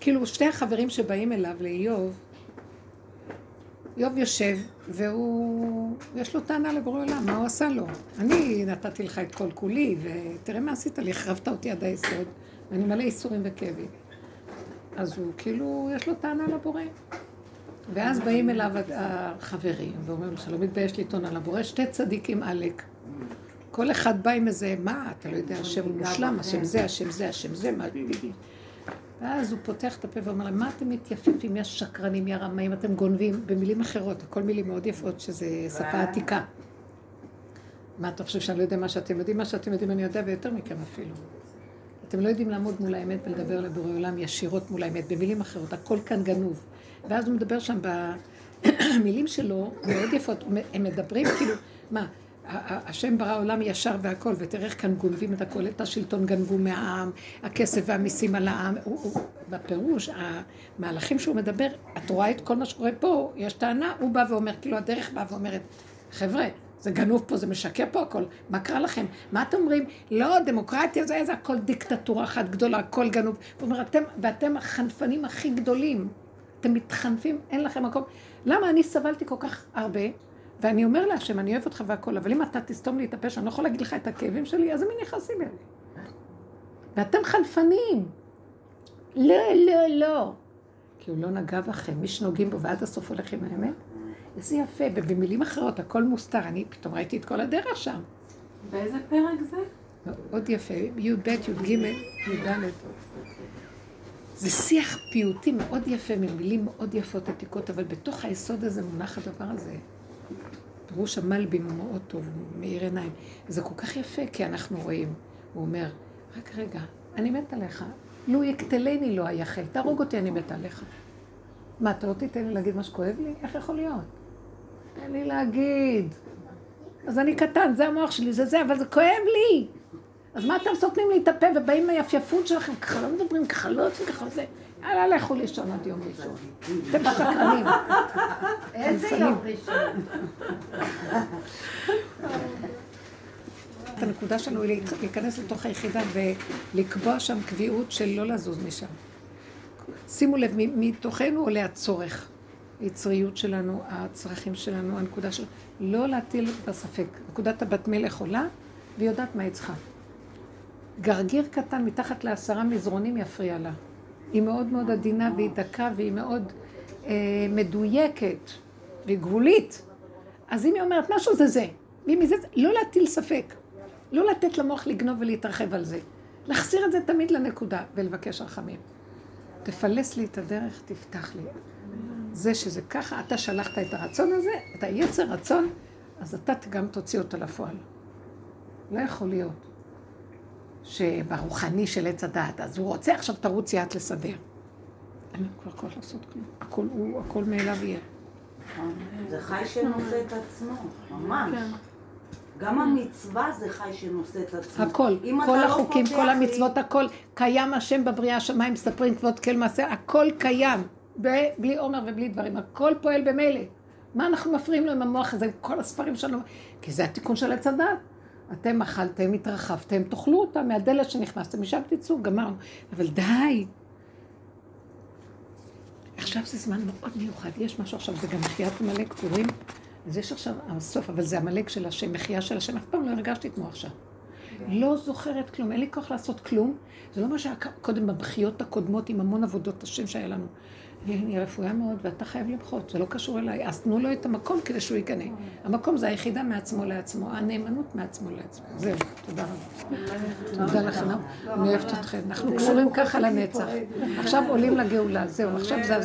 כאילו, שתי החברים שבאים אליו, לאיוב, איוב יושב, והוא, יש לו טענה לבורא עולם, מה הוא עשה לו? אני נתתי לך את כל כולי, ותראה מה עשית לי, החרבת אותי עד היסוד, ואני מלא ייסורים וכאבים. אז הוא כאילו, יש לו טענה לבורא. ואז באים אליו החברים, ואומרים לך, לא מתבייש לטעון על הבורא, שתי צדיקים עלק. כל אחד בא עם איזה, מה, אתה לא יודע, השם הוא מושלם, השם זה, השם זה, השם זה, מה... ואז הוא פותח את הפה ואומר להם, מה אתם מתייפפים, יא שקרנים, יא רמאים, אתם גונבים, במילים אחרות, הכל מילים מאוד יפות, שזה שפה עתיקה. מה אתה חושב שאני לא יודע מה שאתם יודעים? מה שאתם יודעים אני יודע ויותר מכם אפילו. אתם לא יודעים לעמוד מול האמת ולדבר לבורא עולם ישירות מול האמת, במילים אחרות, הכל כאן גנוב. ואז הוא מדבר שם במילים שלו, מאוד יפות, הם מדברים כאילו, מה, השם ברא עולם ישר והכל, ותראה איך כאן גונבים את הכל, את השלטון גנבו מהעם, הכסף והמיסים על העם. הוא, הוא, בפירוש, המהלכים שהוא מדבר, את רואה את כל מה שקורה פה, יש טענה, הוא בא ואומר, כאילו הדרך באה ואומרת, חבר'ה, זה גנוב פה, זה משקר פה הכל, מה קרה לכם? מה אתם אומרים? לא, דמוקרטיה זה, זה הכל דיקטטורה אחת גדולה, הכל גנוב. הוא אומר, אתם, ואתם החנפנים הכי גדולים. אתם מתחנפים, אין לכם מקום. למה אני סבלתי כל כך הרבה, ואני אומר להשם, אני אוהב אותך והכל, אבל אם אתה תסתום לי את הפה, שאני לא יכול להגיד לך את הכאבים שלי, אז הם נכנסים אליי. ואתם חנפנים. לא, לא, לא. כי הוא לא נגע בכם, מי שנוגעים בו ועד הסוף הולך עם האמת. איזה יפה, ובמילים אחרות, הכל מוסתר. אני פתאום ראיתי את כל הדרך שם. באיזה פרק זה? מאוד יפה, י"ב, י"ג, י"ד. זה שיח פיוטי מאוד יפה, ממילים מאוד יפות עתיקות, אבל בתוך היסוד הזה מונח הדבר הזה. פירוש המלבים הוא מאוד טוב, הוא מאיר עיניים. זה כל כך יפה, כי אנחנו רואים. הוא אומר, רק רגע, אני מת עליך. לו יקטלני לא היחל, תהרוג אותי, אני מת עליך. מה, אתה לא תיתן לי להגיד מה שכואב לי? איך יכול להיות? תן לי להגיד. אז אני קטן, זה המוח שלי, זה זה, אבל זה כואב לי. אז מה אתם סותמים לי את הפה ובאים מהיפייפות שלכם? ככה לא מדברים, ככה לא יוצאים, ככה זה. יאללה, לכו לישון עד יום ראשון. אתם שקרנים. איזה. יום ראשון. את הנקודה שלנו היא להיכנס לתוך היחידה ולקבוע שם קביעות של לא לזוז משם. שימו לב, מתוכנו עולה הצורך, היצריות שלנו, הצרכים שלנו, הנקודה של... לא להטיל בספק. נקודת הבת מלך עולה, והיא יודעת מה היא צריכה. גרגיר קטן מתחת לעשרה מזרונים יפריע לה. היא מאוד מאוד עדינה והיא דקה והיא מאוד אה, מדויקת והיא גבולית. אז אם היא אומרת משהו זה זה, ואם זה זה, לא להטיל ספק. לא לתת למוח לגנוב ולהתרחב על זה. להחזיר את זה תמיד לנקודה ולבקש רחמים. תפלס לי את הדרך, תפתח לי. זה שזה ככה, אתה שלחת את הרצון הזה, את היצר רצון, אז אתה גם תוציא אותו לפועל. לא יכול להיות שברוחני של עץ הדעת, אז הוא רוצה עכשיו תרוצי את לסדר. אין לנו כבר כוח לעשות כלום. הכל הוא, הכל מאליו יהיה. זה חי שנושא את עצמו, ממש. כן. גם המצווה זה חי שנושא את עצמו. הכל, כל לא החוקים, כל המצוות, הכל קיים השם בבריאה, השמיים מספרים כבוד כל מעשה, הכל קיים, בלי עומר ובלי דברים, הכל פועל במילא. מה אנחנו מפריעים לו עם המוח הזה, עם כל הספרים שלנו? כי זה התיקון של עץ הדת. אתם אכלתם, התרחבתם, תאכלו אותה מהדלת שנכנסתם, משם תצאו, גמרנו. אבל די. עכשיו זה זמן מאוד מיוחד, יש משהו עכשיו, זה גם מחיית עמלק פורים, אז יש עכשיו הסוף, אבל זה עמלק של השם, מחייה של השם, אף פעם לא הרגשתי כמו עכשיו. לא זוכרת כלום, אין לי כוח לעשות כלום. זה לא מה שהיה קודם בבחיות הקודמות עם המון עבודות השם שהיה לנו. אני, אני רפויה מאוד ואתה חייב למחות, זה לא קשור אליי. אז תנו לו את המקום כדי שהוא ייכנע. המקום זה היחידה מעצמו לעצמו, הנאמנות מעצמו לעצמו. זהו, תודה רבה. תודה לכם, אני אוהבת אתכם. אנחנו קשורים ככה לנצח. עכשיו עולים לגאולה, זהו, עכשיו זה...